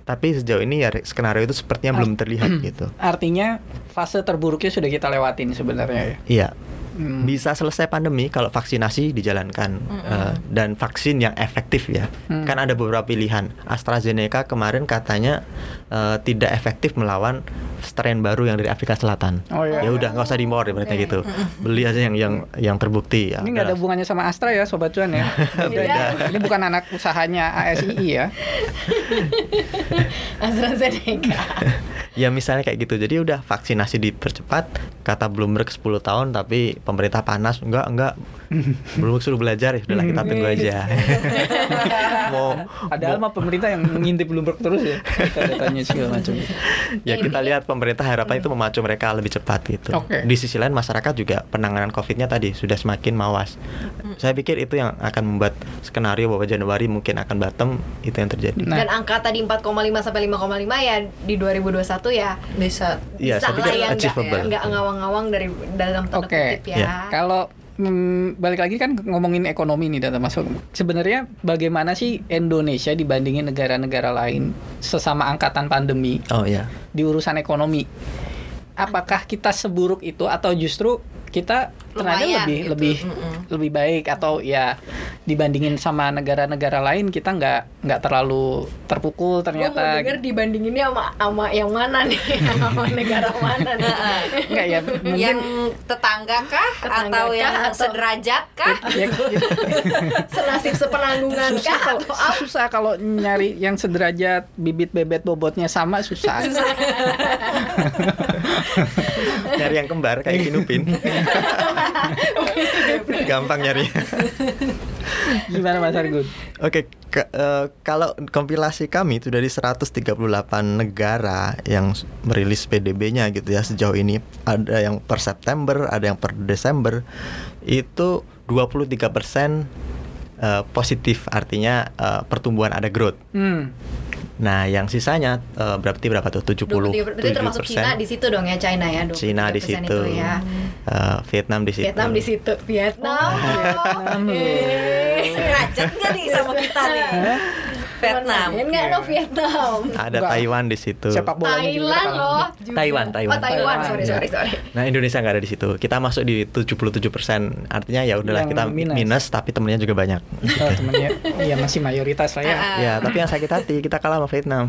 Tapi sejauh ini ya skenario itu sepertinya belum terlihat [clears throat] gitu. Artinya fase terburuknya sudah kita lewatin sebenarnya ya. Iya, Hmm. bisa selesai pandemi kalau vaksinasi dijalankan eh, dan vaksin yang efektif ya. Hmm. Kan ada beberapa pilihan. AstraZeneca kemarin katanya eh, tidak efektif melawan strain baru yang dari Afrika Selatan. Oh, iya. Ya udah nggak usah dimor berarti gitu. Beli aja yang yang yang terbukti. Ya, Ini nggak ada hubungannya sama Astra ya, sobat cuan ya. [laughs] Beda. Ini bukan anak usahanya ASII ya. [laughs] AstraZeneca. Ya misalnya kayak gitu. Jadi udah vaksinasi dipercepat. Kata Bloomberg 10 tahun tapi pemerintah panas. Enggak, enggak. Bloomberg [laughs] suruh belajar ya. Udahlah kita tunggu aja. [laughs] mau Padahal mah pemerintah yang mengintip Bloomberg terus ya. Datanya segala macam. ya kita lihat pemerintah harapan itu memacu mereka lebih cepat gitu. Oke. Di sisi lain masyarakat juga penanganan COVID-nya tadi sudah semakin mawas. Saya pikir itu yang akan membuat skenario bahwa Januari mungkin akan bottom itu yang terjadi. Nah. Dan angka tadi 4,5 sampai 5,5 ya di 2021 ya Bisa. Iya, bisa saya pikir lah ya achievable. nggak ngawang-ngawang dari dalam tanda Oke, kutip ya. Ya. Kalau mm, balik lagi kan ngomongin ekonomi nih data masuk. Sebenarnya bagaimana sih Indonesia dibandingin negara-negara lain sesama angkatan pandemi Oh ya. di urusan ekonomi? Apakah kita seburuk itu atau justru kita ternyata lebih gitu. lebih Mm-mm. lebih baik atau ya dibandingin sama negara-negara lain kita nggak nggak terlalu terpukul Gue mau ternyata denger dibandinginnya sama sama yang mana nih, [laughs] sama negara mana nih. [laughs] nggak ya [laughs] mungkin Yang tetangga kah Tetangga atau kah? yang Atau- sederajat kah? ya, Senasib sepenanggungan susah kah kalau atau apa? susah kalau nyari yang sederajat bibit bebet bobotnya sama susah. Nyari yang kembar kayak Kinupin. Gampang nyari. Gimana Mas Argun? Oke, ke- eh, kalau kompilasi kami itu dari 138 negara yang merilis PDB-nya gitu ya sejauh ini. Ada yang per September, ada yang per Desember. Itu 23% eh, positif artinya eh, pertumbuhan ada growth. Hmm. Nah, yang sisanya eh, berarti berapa tuh? 70 Berarti termasuk Cina di situ dong ya China ya 23% Cina di situ. itu ya. Eh, Vietnam di situ. Vietnam di situ. Vietnam. Vietnam loh. Eh. Sederajat nggak nih sama kita nih? Vietnam. Enggak no Vietnam. Ada Enggak. Taiwan di situ. Sepak bola Thailand loh. juga. Taiwan, Taiwan. Oh Taiwan, Taiwan, sorry sorry sorry. Nah Indonesia nggak ada di situ. Kita masuk di 77%. Artinya ya udahlah kita minus. minus. tapi temennya juga banyak. Oh, temennya ya masih mayoritas lah ya. Ya tapi yang sakit hati kita kalah sama Vietnam.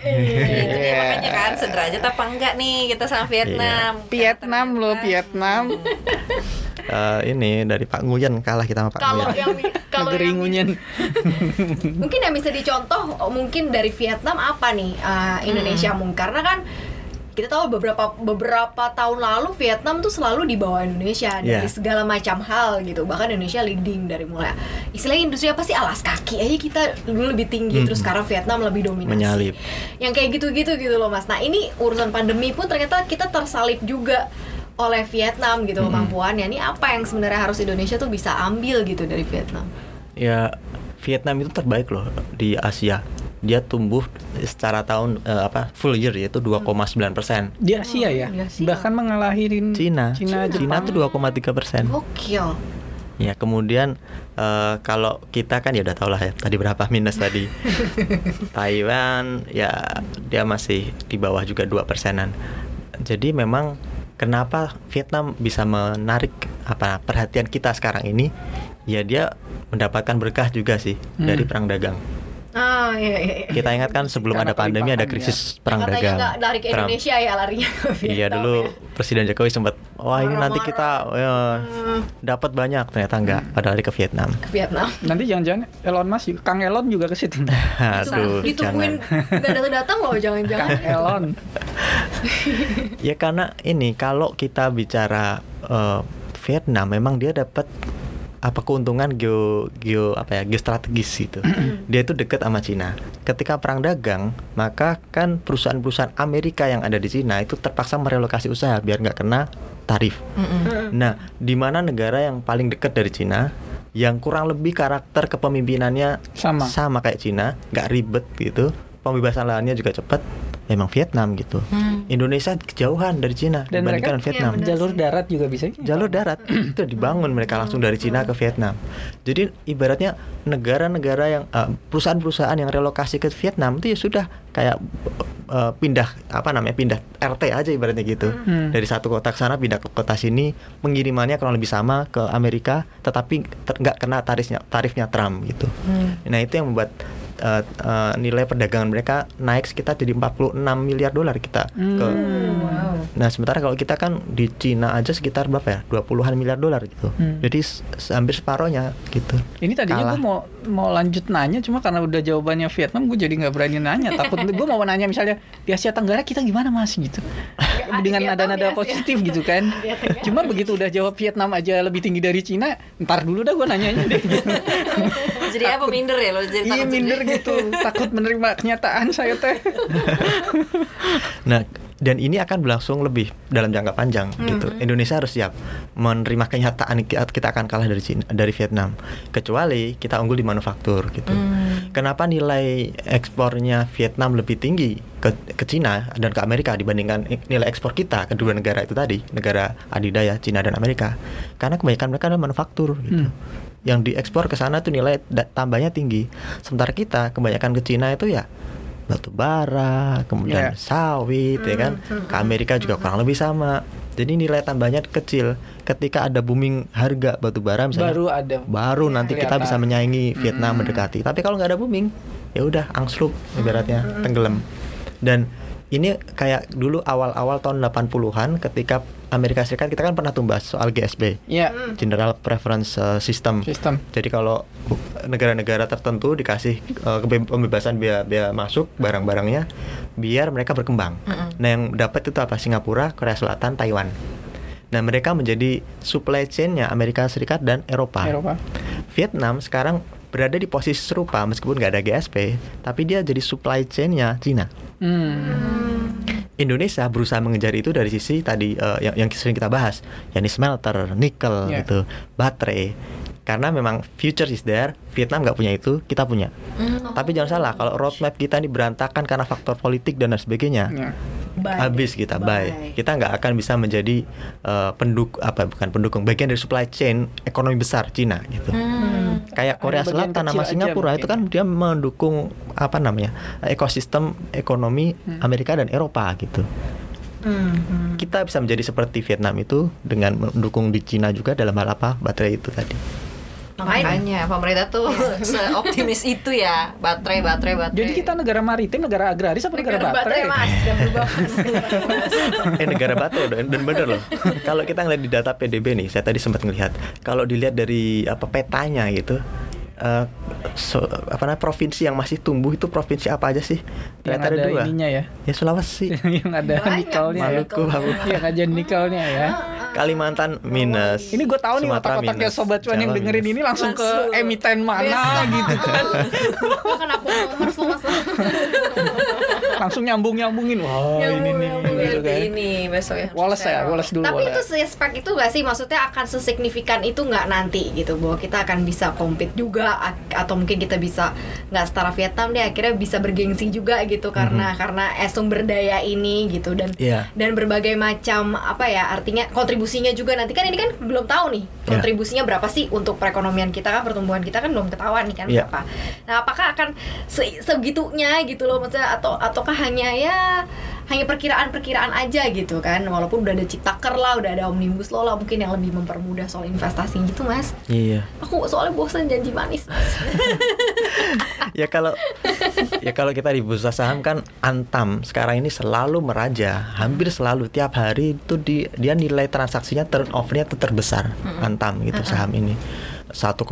Iya. makanya kan sederajat apa enggak nih kita sama Vietnam. Vietnam loh, Vietnam. Eh, ini dari Pak Nguyen kalah kita sama Pak Kalau Nguyen. yang kalau Negeri yang Ngunyen. [laughs] mungkin yang bisa dicontoh oh, mungkin dari Vietnam apa nih uh, Indonesia mungkin karena kan kita tahu beberapa beberapa tahun lalu Vietnam tuh selalu di bawah Indonesia dari Yeah. segala macam hal gitu bahkan Indonesia leading dari mulai istilahnya industri apa sih alas kaki aja kita dulu lebih tinggi Hmm. terus sekarang Vietnam lebih dominasi Menyalip. yang kayak gitu-gitu gitu loh mas nah ini urusan pandemi pun ternyata kita tersalip juga oleh Vietnam gitu Hmm. kemampuannya ini apa yang sebenarnya harus Indonesia tuh bisa ambil gitu dari Vietnam Ya Vietnam itu terbaik loh di Asia. Dia tumbuh secara tahun eh, apa full year yaitu 2,9 persen. Di Asia ya. Di Asia. Bahkan mengalahin Cina, Cina, Cina Jepang. tuh 2,3 persen. gokil Ya kemudian eh, kalau kita kan ya udah tau lah ya tadi berapa minus tadi. [laughs] Taiwan ya dia masih di bawah juga dua persenan. Jadi memang kenapa Vietnam bisa menarik apa perhatian kita sekarang ini? Ya dia mendapatkan berkah juga sih dari Hmm. perang dagang. Ah iya iya. Kita ingat kan sebelum Karena ada pandemi ada krisis perang Katanya dagang. nggak lari ke Trump. Indonesia ya larinya. [laughs] Iya dulu ya. Presiden Jokowi sempat wah ini nanti kita ya, dapat banyak ternyata enggak Hmm. pada lari ke Vietnam. Ke Vietnam. Nanti jangan-jangan Elon Musk Kang Elon juga ke situ. [laughs] Aduh, Ditungguin jangan. nggak datang datang loh jangan-jangan. Kang Elon. [laughs] Ya karena ini kalau kita bicara eh, Vietnam memang dia dapat apa keuntungan geo geo apa ya geostrategis gitu. [clears throat] Dia itu dekat sama Cina. Ketika perang dagang, maka kan perusahaan-perusahaan Amerika yang ada di Cina itu terpaksa merelokasi usaha biar nggak kena tarif. Nah, di mana negara yang paling dekat dari Cina, yang kurang lebih karakter kepemimpinannya Sama. sama kayak Cina, nggak ribet gitu, pembebasan lahannya juga cepat, emang Vietnam gitu. Indonesia kejauhan dari Cina Dan mereka dibandingkan Vietnam. benar jalur darat juga bisa. Jalur darat [clears throat] itu dibangun mereka langsung dari Cina ke Vietnam. Jadi ibaratnya negara-negara yang eh, perusahaan-perusahaan yang relokasi ke Vietnam itu ya sudah kayak eh, pindah apa namanya pindah RT aja ibaratnya gitu. Hmm. Dari satu kota ke sana pindah ke kota sini, pengirimannya kurang lebih sama ke Amerika, tetapi ter- nggak kena tarifnya tarifnya Trump gitu. Nah itu yang membuat eh, eh, nilai perdagangan mereka naik sekitar jadi 46 miliar dolar kita ke Hmm. Wow. Nah, sementara kalau kita kan di Cina aja sekitar berapa ya? 20-an miliar dolar gitu. Hmm. Jadi hampir separohnya gitu. Ini tadinya Kalah. gue mau mau lanjut nanya, cuma karena udah jawabannya Vietnam, gue jadi nggak berani nanya. Takut gue mau nanya misalnya di Asia Tenggara kita gimana mas gitu, [laughs] dengan nada-nada ya, positif gitu kan. Vietnam. Cuma begitu udah jawab Vietnam aja lebih tinggi dari Cina, ntar dulu dah gue nanyanya deh. [laughs] Jadi apa minder ya lo? Jadi Iya takut minder gitu, takut menerima kenyataan saya teh. [laughs] [laughs] Nah, dan ini akan berlangsung lebih dalam jangka panjang gitu. Indonesia harus siap menerima kenyataan ki- kita akan kalah dari Cina, dari Vietnam. Kecuali kita unggul di manufaktur gitu. Kenapa nilai ekspornya Vietnam lebih tinggi ke ke Cina dan ke Amerika dibandingkan nilai ekspor kita kedua negara itu tadi, negara adidaya Cina dan Amerika? Karena kebanyakan mereka adalah manufaktur gitu. Hmm. Yang diekspor ke sana tuh nilai tambahnya tinggi. Sementara kita kebanyakan ke Cina itu ya batu bara, kemudian Iya. sawit, ya kan. Ke Amerika juga kurang lebih sama. Jadi nilai tambahnya kecil. Ketika ada booming harga batu bara misalnya, Baru ada. baru nanti kita bisa menyaingi Vietnam mendekati. Tapi kalau nggak ada booming, ya udah angslup ibaratnya tenggelam. Dan ini kayak dulu awal-awal tahun 80-an ketika Amerika Serikat kita kan pernah tumbas soal GSP, Iya, General Preference uh, System. sistem. Jadi kalau negara-negara tertentu dikasih uh, pembebasan biaya biaya masuk barang-barangnya biar mereka berkembang. Nah, yang dapat itu apa? Singapura, Korea Selatan, Taiwan. Nah, mereka menjadi supply chain-nya Amerika Serikat dan Eropa. Eropa. Vietnam sekarang berada di posisi serupa meskipun nggak ada GSP, tapi dia jadi supply chain-nya Cina. Hmm. Indonesia berusaha mengejar itu dari sisi tadi eh, yang, yang sering kita bahas, yakni smelter, nikel Yeah. gitu, baterai. Karena memang future is there, Vietnam nggak punya itu, kita punya. Tapi jangan salah, kalau roadmap kita ini berantakan karena faktor politik dan lain sebagainya, Ya. Bye. habis kita Bye. bye. Kita nggak akan bisa menjadi eh, penduk apa bukan pendukung, bagian dari supply chain ekonomi besar Cina gitu. Kayak Korea Selatan sama Singapura itu kan dia mendukung apa namanya ekosistem ekonomi Amerika dan Eropa gitu. Hmm. Kita bisa menjadi seperti Vietnam itu dengan mendukung di Cina juga dalam hal apa baterai itu tadi. Makanya pemerintah tuh [laughs] seoptimis itu ya baterai baterai baterai. Jadi kita negara maritim, negara agraris apa negara, Negara baterai baterai? mas, dan berubah mas. eh negara baterai dan, dan bener loh. Kalau kita ngeliat di data PDB nih, saya tadi sempat ngelihat. Kalau dilihat dari apa petanya gitu, eh, so- apa namanya provinsi yang masih tumbuh itu provinsi apa aja sih? Yang Ternyata ada ada dua. ininya ya. Ya Sulawesi, [laughs] yang ada Banyak nikelnya ya. Maluku, Papua. Yang ada nikelnya ya. Kalimantan minus. Ini gue tahu nih otak-otaknya sobat cuan yang dengerin minus. ini langsung, Langsung. ke emiten mana gitu kan. Aku nomor langsung nyambung-nyambungin. Wah, ini nih gitu kan. ini besok ya. Wallace ya, Wallace dulu. Tapi itu Wallace. sespek itu gak sih? Maksudnya akan sesignifikan itu nggak nanti gitu bahwa kita akan bisa compete juga atau mungkin kita bisa nggak setara Vietnam deh akhirnya bisa bergengsi juga gitu karena karena eh, sumber daya ini gitu dan Iya. dan berbagai macam apa ya artinya kontribusinya juga nanti kan ini kan belum tahu nih Iya. kontribusinya berapa sih untuk perekonomian kita kan pertumbuhan kita kan belum ketahuan nih kan Iya. berapa. Nah apakah akan se- segitunya gitu loh maksudnya atau ataukah hanya ya hanya perkiraan-perkiraan aja gitu kan walaupun udah ada ciptaker lah udah ada omnibus law lah mungkin yang lebih mempermudah soal investasi gitu mas Iya. aku soalnya bosan janji manis mas [laughs] ya kalau ya kalau kita di bursa saham kan Antam sekarang ini selalu meraja, hampir selalu tiap hari itu di, dia nilai transaksinya turnovernya itu terbesar Antam gitu saham ini. 1,8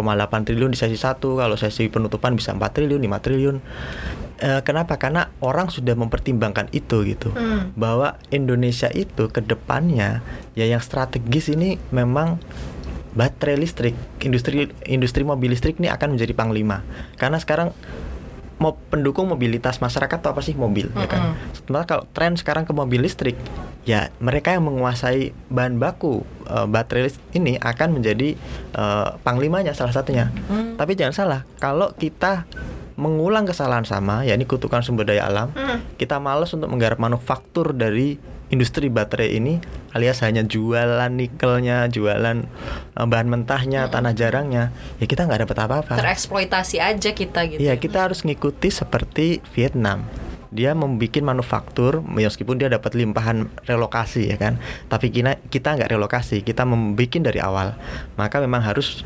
triliun di sesi 1, kalau sesi penutupan bisa 4 triliun, 5 triliun. Eh, kenapa? Karena orang sudah mempertimbangkan itu gitu. Hmm. Bahwa Indonesia itu ke depannya ya yang strategis ini memang baterai listrik, industri industri mobil listrik ini akan menjadi panglima. Karena sekarang mau pendukung mobilitas masyarakat atau apa sih mobil ya kan. Sementara kalau tren sekarang ke mobil listrik, ya mereka yang menguasai bahan baku eh, baterai ini akan menjadi eh, panglimanya salah satunya. Tapi jangan salah, kalau kita mengulang kesalahan sama, ya ini kutukan sumber daya alam, kita males untuk menggarap manufaktur dari industri baterai ini alias hanya jualan nikelnya, jualan eh, bahan mentahnya, tanah jarangnya, ya kita nggak dapat apa-apa. Tereksploitasi aja kita gitu. Iya, kita harus ngikuti seperti Vietnam. Dia membuat manufaktur meskipun dia dapat limpahan relokasi ya kan. Tapi kita kita nggak relokasi, kita membuat dari awal. Maka memang harus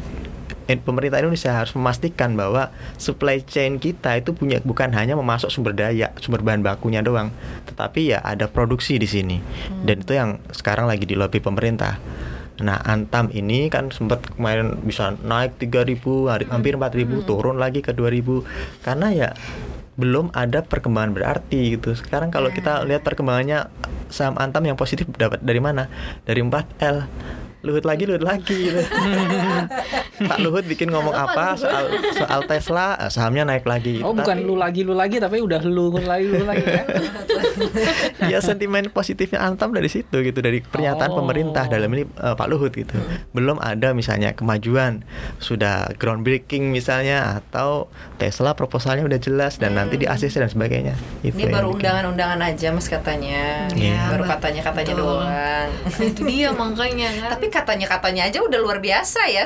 pemerintah Indonesia harus memastikan bahwa supply chain kita itu punya bukan hanya memasok sumber daya, sumber bahan bakunya doang, tetapi ya ada produksi di sini. Dan itu yang sekarang lagi di lobby pemerintah. Nah, Antam ini kan sempat kemarin bisa naik 3000, hari- hampir 4000, turun lagi ke 2000 karena ya belum ada perkembangan berarti gitu. Sekarang kalau kita lihat perkembangannya saham Antam yang positif dapat dari mana? Dari 4L. Luhut lagi, Luhut lagi gitu. [laughs] [laughs] Pak Luhut bikin ngomong apa soal soal Tesla, eh, sahamnya naik lagi. Oh bukan Tapi- lu lagi lu lagi tapi udah lu lagi lu lagi kan? [laughs] ya sentimen positifnya Antam dari situ gitu dari pernyataan Oh. pemerintah dalam ini eh, Pak Luhut gitu belum ada misalnya kemajuan sudah groundbreaking misalnya atau Tesla proposalnya udah jelas dan nanti di ACC dan sebagainya itu Ini baru undangan-undangan aja mas katanya. Iya, baru katanya-katanya doang. Nah, itu dia makanya kan. Tapi katanya-katanya aja udah luar biasa ya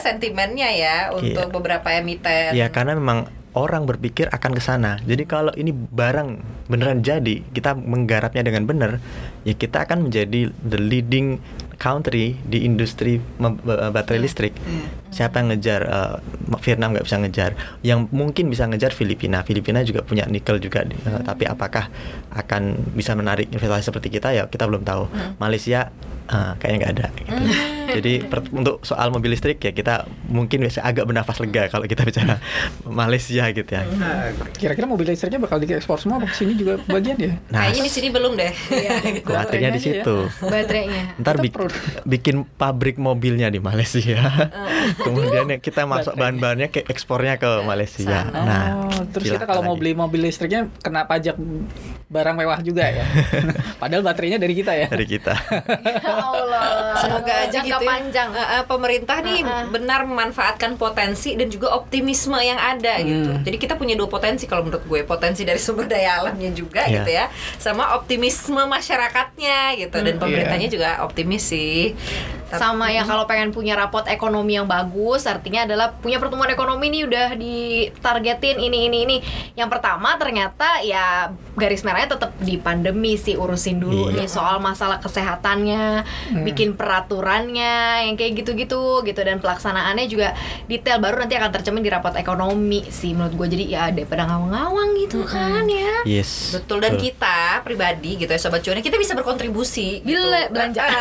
sentimennya ya untuk Iya. beberapa emiten. ya karena memang orang berpikir akan ke sana. Jadi kalau ini barang beneran jadi, kita menggarapnya dengan benar, ya kita akan menjadi the leading country di industri mem- eh, baterai listrik. Siapa yang ngejar? Eh, Vietnam nggak bisa ngejar. Yang mungkin bisa ngejar Filipina. Filipina juga punya nikel juga. eh, Tapi apakah akan bisa menarik investasi seperti kita? Ya kita belum tahu. Malaysia eh, kayaknya nggak ada. gitu. Jadi per- untuk soal mobil listrik ya kita mungkin bisa agak bernafas lega kalau kita bicara Malaysia gitu ya. Nah, kira-kira mobil listriknya bakal diekspor semua apa ke sini juga bagian ya? Nah, Kayaknya di sini belum deh. [laughs] khawatirnya di aja ya. situ. baterainya. Ntar bik- produk. bikin pabrik mobilnya di Malaysia. [laughs] Kemudian ya kita masuk bahan-bahannya ke ekspornya ke Malaysia. Sana. Nah, oh, terus kita kalau mau lagi. beli mobil listriknya kena pajak barang mewah juga ya. [laughs] Padahal baterainya dari kita ya. dari kita. Ya Allah. Semoga aja Jangka gitu ya. panjang. Eh, eh, pemerintah nih benar memanfaatkan potensi dan juga optimisme yang ada gitu. Hmm. Jadi kita punya dua potensi kalau menurut gue, potensi dari sumber daya alamnya juga Iya. gitu ya, sama optimisme masyarakatnya gitu. Dan Hmm, pemerintahnya iya. juga optimis sih. Tapi- sama ya kalau pengen punya rapot ekonomi yang bagus artinya adalah punya pertumbuhan ekonomi nih udah ditargetin ini ini ini. Yang pertama ternyata ya garis merahnya tetap di pandemi sih urusin dulu Iya. nih soal masalah kesehatannya bikin peraturannya yang kayak gitu-gitu gitu. Dan pelaksanaannya juga detail baru nanti akan tercermin di rapot ekonomi sih menurut gue jadi ya daripada ngawang-ngawang gitu kan ya. Yes. Betul. Dan kita pribadi gitu ya sobat cuan kita bisa berkontribusi gitu. Bila- belanja. [laughs]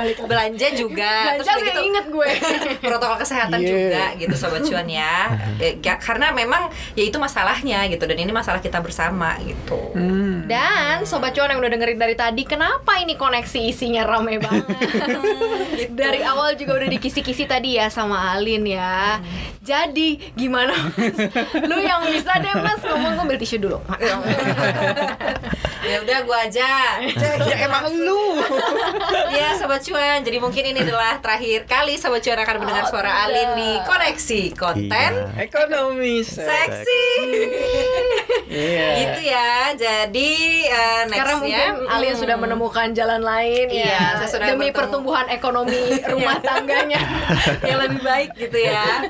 Eh, belanja juga Belanja udah udah inget gue. [laughs] protokol kesehatan Yeah. juga gitu sobat cuan ya. Ya, ya, karena memang ya itu masalahnya gitu dan ini masalah kita bersama gitu Hmm. Dan Sobat Cuan yang udah dengerin dari tadi Kenapa ini koneksi isinya rame banget [laughs] Gitu. Dari awal juga udah dikisi-kisi tadi ya sama Alin ya Jadi gimana mas? Lu yang bisa deh mas ngomong gue ambil tisu dulu [laughs] ya udah gua aja ya emang lu. ya sobat cuan jadi mungkin ini adalah terakhir kali sobat cuan akan mendengar suara Alin di koneksi konten. Iya. Ekonomi seksi. Iya. gitu ya. Jadi eh, Karena nextnya mungkin Alin sudah menemukan jalan lain Iya, ya. saya sudah Demi bertemu. pertumbuhan ekonomi [laughs] rumah tangganya. [laughs] Yang lebih baik gitu ya.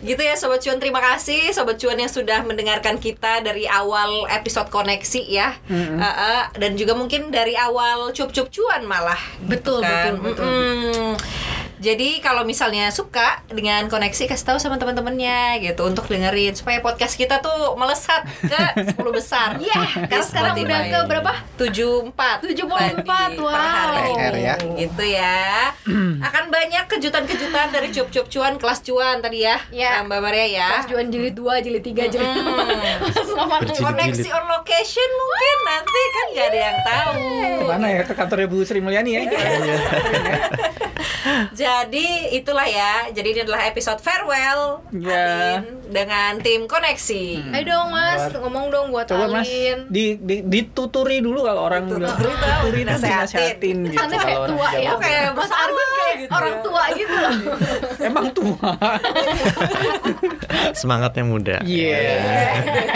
Gitu ya sobat cuan. Terima kasih sobat cuan yang sudah mendengarkan kita dari awal episode koneksi ya. Eh, eh, dan juga mungkin dari awal cup-cup cuan malah gitu Betul, kan. betul, betul. Mm-mm. Jadi kalau misalnya suka dengan koneksi kasih tahu sama teman-temannya gitu untuk dengerin supaya podcast kita tuh melesat ke [laughs] 10 besar. Iya, Di karena sekarang udah ke berapa? 74 74, tadi per wow. hari. PR ya. Gitu ya. [clears throat] Akan banyak kejutan-kejutan dari cup-cup cuan kelas cuan tadi ya. Iya. Mbak Maria ya. Pas Juan jilid 2, jilid 3, jilid. 4 Berjilid. [laughs] Koneksi on location mungkin nanti kan nggak ada yang tahu. Ke mana ya ke kantornya Bu Sri Mulyani ya? [laughs] Jadi itulah ya. Jadi ini adalah episode farewell Ya. Adin dengan tim koneksi. Ayo dong mas, ngomong dong buat Coba mas Alin. di, di, dituturi dulu kalau orang bilang Dituturi tahu, tuturi nanti dinasehatin. nasihatin gitu Kesannya kayak tua ya. Kayak Mas Argun kayak gitu orang ya. tua gitu loh. [laughs] Emang tua. [laughs] Semangatnya muda. Iya.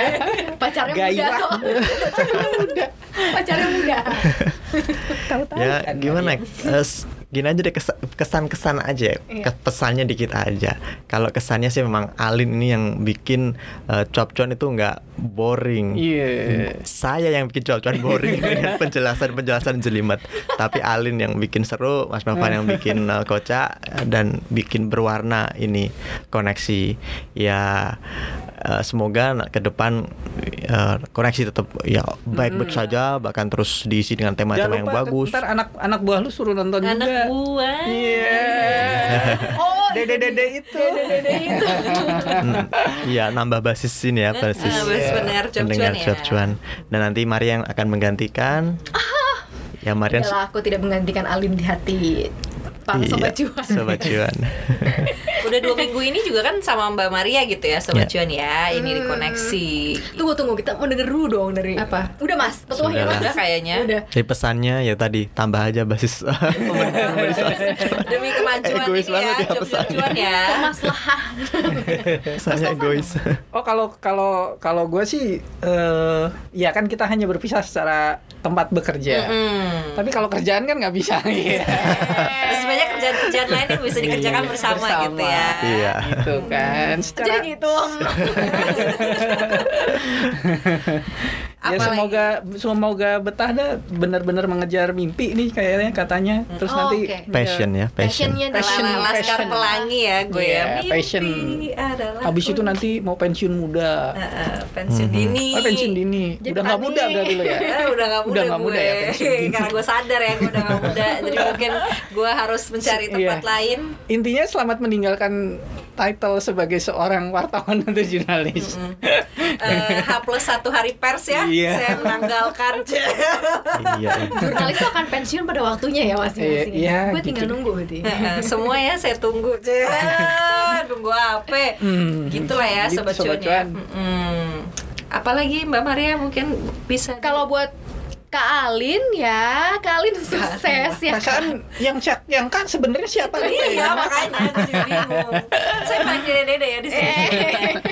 [laughs] Pacarnya muda kok. Pacarnya muda. ya gimana Eh, s- gini aja deh kes- kesan-kesan aja Iya. pesannya dikit aja kalau kesannya sih memang Alin ini yang bikin eh, cuap-cuan itu nggak boring Iya. saya yang bikin cuap-cuan boring dengan [laughs] [laughs] penjelasan-penjelasan jelimet tapi Alin yang bikin seru Mas Novan yang bikin eh, kocak dan bikin berwarna ini koneksi ya eh, semoga ke depan eh, koneksi tetap ya baik-baik saja bahkan terus diisi dengan tema-tema yang bagus ntar anak anak buah lu suruh nonton Anak juga. buah. Iya. Oh, Dede-dede itu. dede itu. Hmm, Iya nambah basis ini ya basis Ah, basis pendengar pendengar ya. Dan nanti Maria yang akan menggantikan. Ya Maria Adalah aku tidak menggantikan Alin di hati Pak Iya, Sobat Cuan. Sobat cuan. [laughs] Udah dua minggu ini juga kan sama Mbak Maria gitu ya Sobat Ya. Cuan ya Ini di koneksi Tunggu tunggu kita mau denger dulu dong dari Apa? Udah mas, ketua ya Sudah mas. Udah kayaknya Udah. Jadi pesannya ya tadi tambah aja basis [laughs] Demi kemajuan Egois ini ya ya. Cuap-cuan ya Kemaslahan. egois. Oh kalau kalau kalau gue sih eh ya kan kita hanya berpisah secara tempat bekerja. Hmm. Tapi kalau kerjaan kan nggak bisa. Terus banyak kerjaan-kerjaan lain yang bisa dikerjakan Iya, bersama, gitu ya Iya. Gitu kan. Secara Jadi gitu. [laughs] [laughs] ya Apa semoga semoga betah dah benar-benar mengejar mimpi nih kayaknya katanya. Terus Oh, nanti oke. Passion ya, passion. Passionnya Passion, Lala Laskar passion. Pelangi ya gue Iya, ya Mimpi passion. adalah habis itu nanti mau pensiun muda. Eh, eh, pensiun dini Oh, pensiun dini. Jadi udah nggak muda [laughs] udah dulu ya. Ya, udah gak muda, Udah nggak gue muda ya, pensiun [laughs] dini. Karena gue sadar ya gue udah gak muda Jadi mungkin gue harus mencari [laughs] tempat Iya. lain Intinya selamat meninggalkan title sebagai seorang wartawan atau jurnalis. Eh, H plus satu hari pers ya Iya. Saya menanggalkan Iya. Jurnalis tuh akan pensiun pada waktunya ya masing-masing. Iya, iya, Gue tinggal gitu. nunggu berarti. Eh, Semua ya saya tunggu Tunggu apa Hmm. Gitu lah ya Gitu, Sobat Sobat Cuan ya. Apalagi Mbak Maria mungkin bisa Kalau buat Kak Alin ya, Kak Alin sukses ya. Perasaan yang chat yang kan sebenarnya siapa nih? Iya makanya aku juga bingung. Saya manggil dede ya di sini.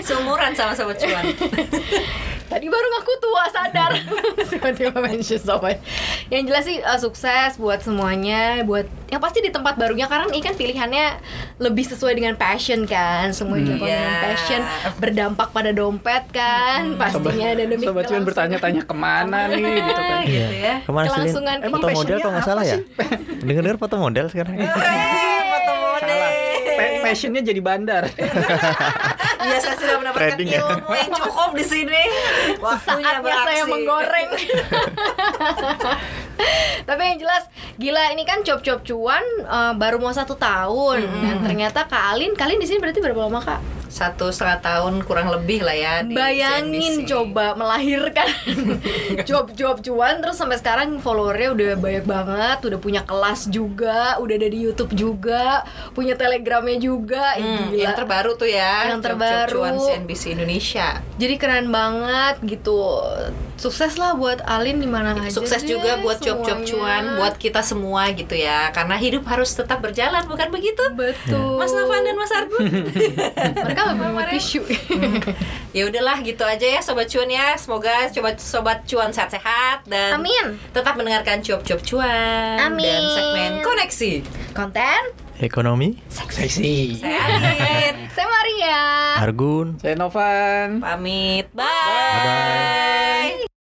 Seumuran sama Sobat Cuan Tadi baru ngaku tua sadar [laughs] Tiba-tiba mention so much Yang jelas sih uh, sukses buat semuanya Buat yang pasti di tempat barunya Karena ini kan pilihannya lebih sesuai dengan passion kan Semua dilakukan dengan Iya. passion Berdampak pada dompet kan Pastinya dan demi Sobat kelangsungan. bertanya-tanya ke mana nih gitu kan. Gitu ya Ke mana? Kelangsungan Foto model kok nggak salah ya? Dengar-dengar foto model sekarang. Model Salah. Pa- passionnya jadi bandar. [laughs] Iya saya sudah mendapatkan Trading ya. ilmu yang cukup di sini Waktunya Saatnya saya beraksi. menggoreng [laughs] Tapi yang jelas Gila ini kan cop-cop cuan uh, Baru mau satu tahun Dan ternyata Kak Alin Kalian di sini berarti berapa lama Kak? Satu setengah tahun kurang lebih lah ya di Bayangin CNBC. coba melahirkan [laughs] job-job cuan terus sampai sekarang followernya udah banyak banget, udah punya kelas juga, udah ada di YouTube juga, punya telegramnya juga, Hmm, gila. yang terbaru tuh ya Yang Job-job terbaru. cuan CNBC Indonesia Jadi keren banget gitu. Sukses lah buat Alin di mana aja. Sukses deh juga buat job-job cuan Buat kita semua gitu ya Karena hidup harus tetap berjalan bukan begitu betul. Mas Novan dan Mas Argun [laughs] Mereka nggak bawa tisu. [laughs] ya udahlah gitu aja ya sobat cuan ya semoga coba sobat cuan sehat-sehat dan Amin. tetap mendengarkan cuap-cuap cuan Amin. dan segmen koneksi Konten. Ekonomi, Seksi. saya Adit [laughs] Saya Maria. Argun. Saya Novan. pamit bye, Bye-bye.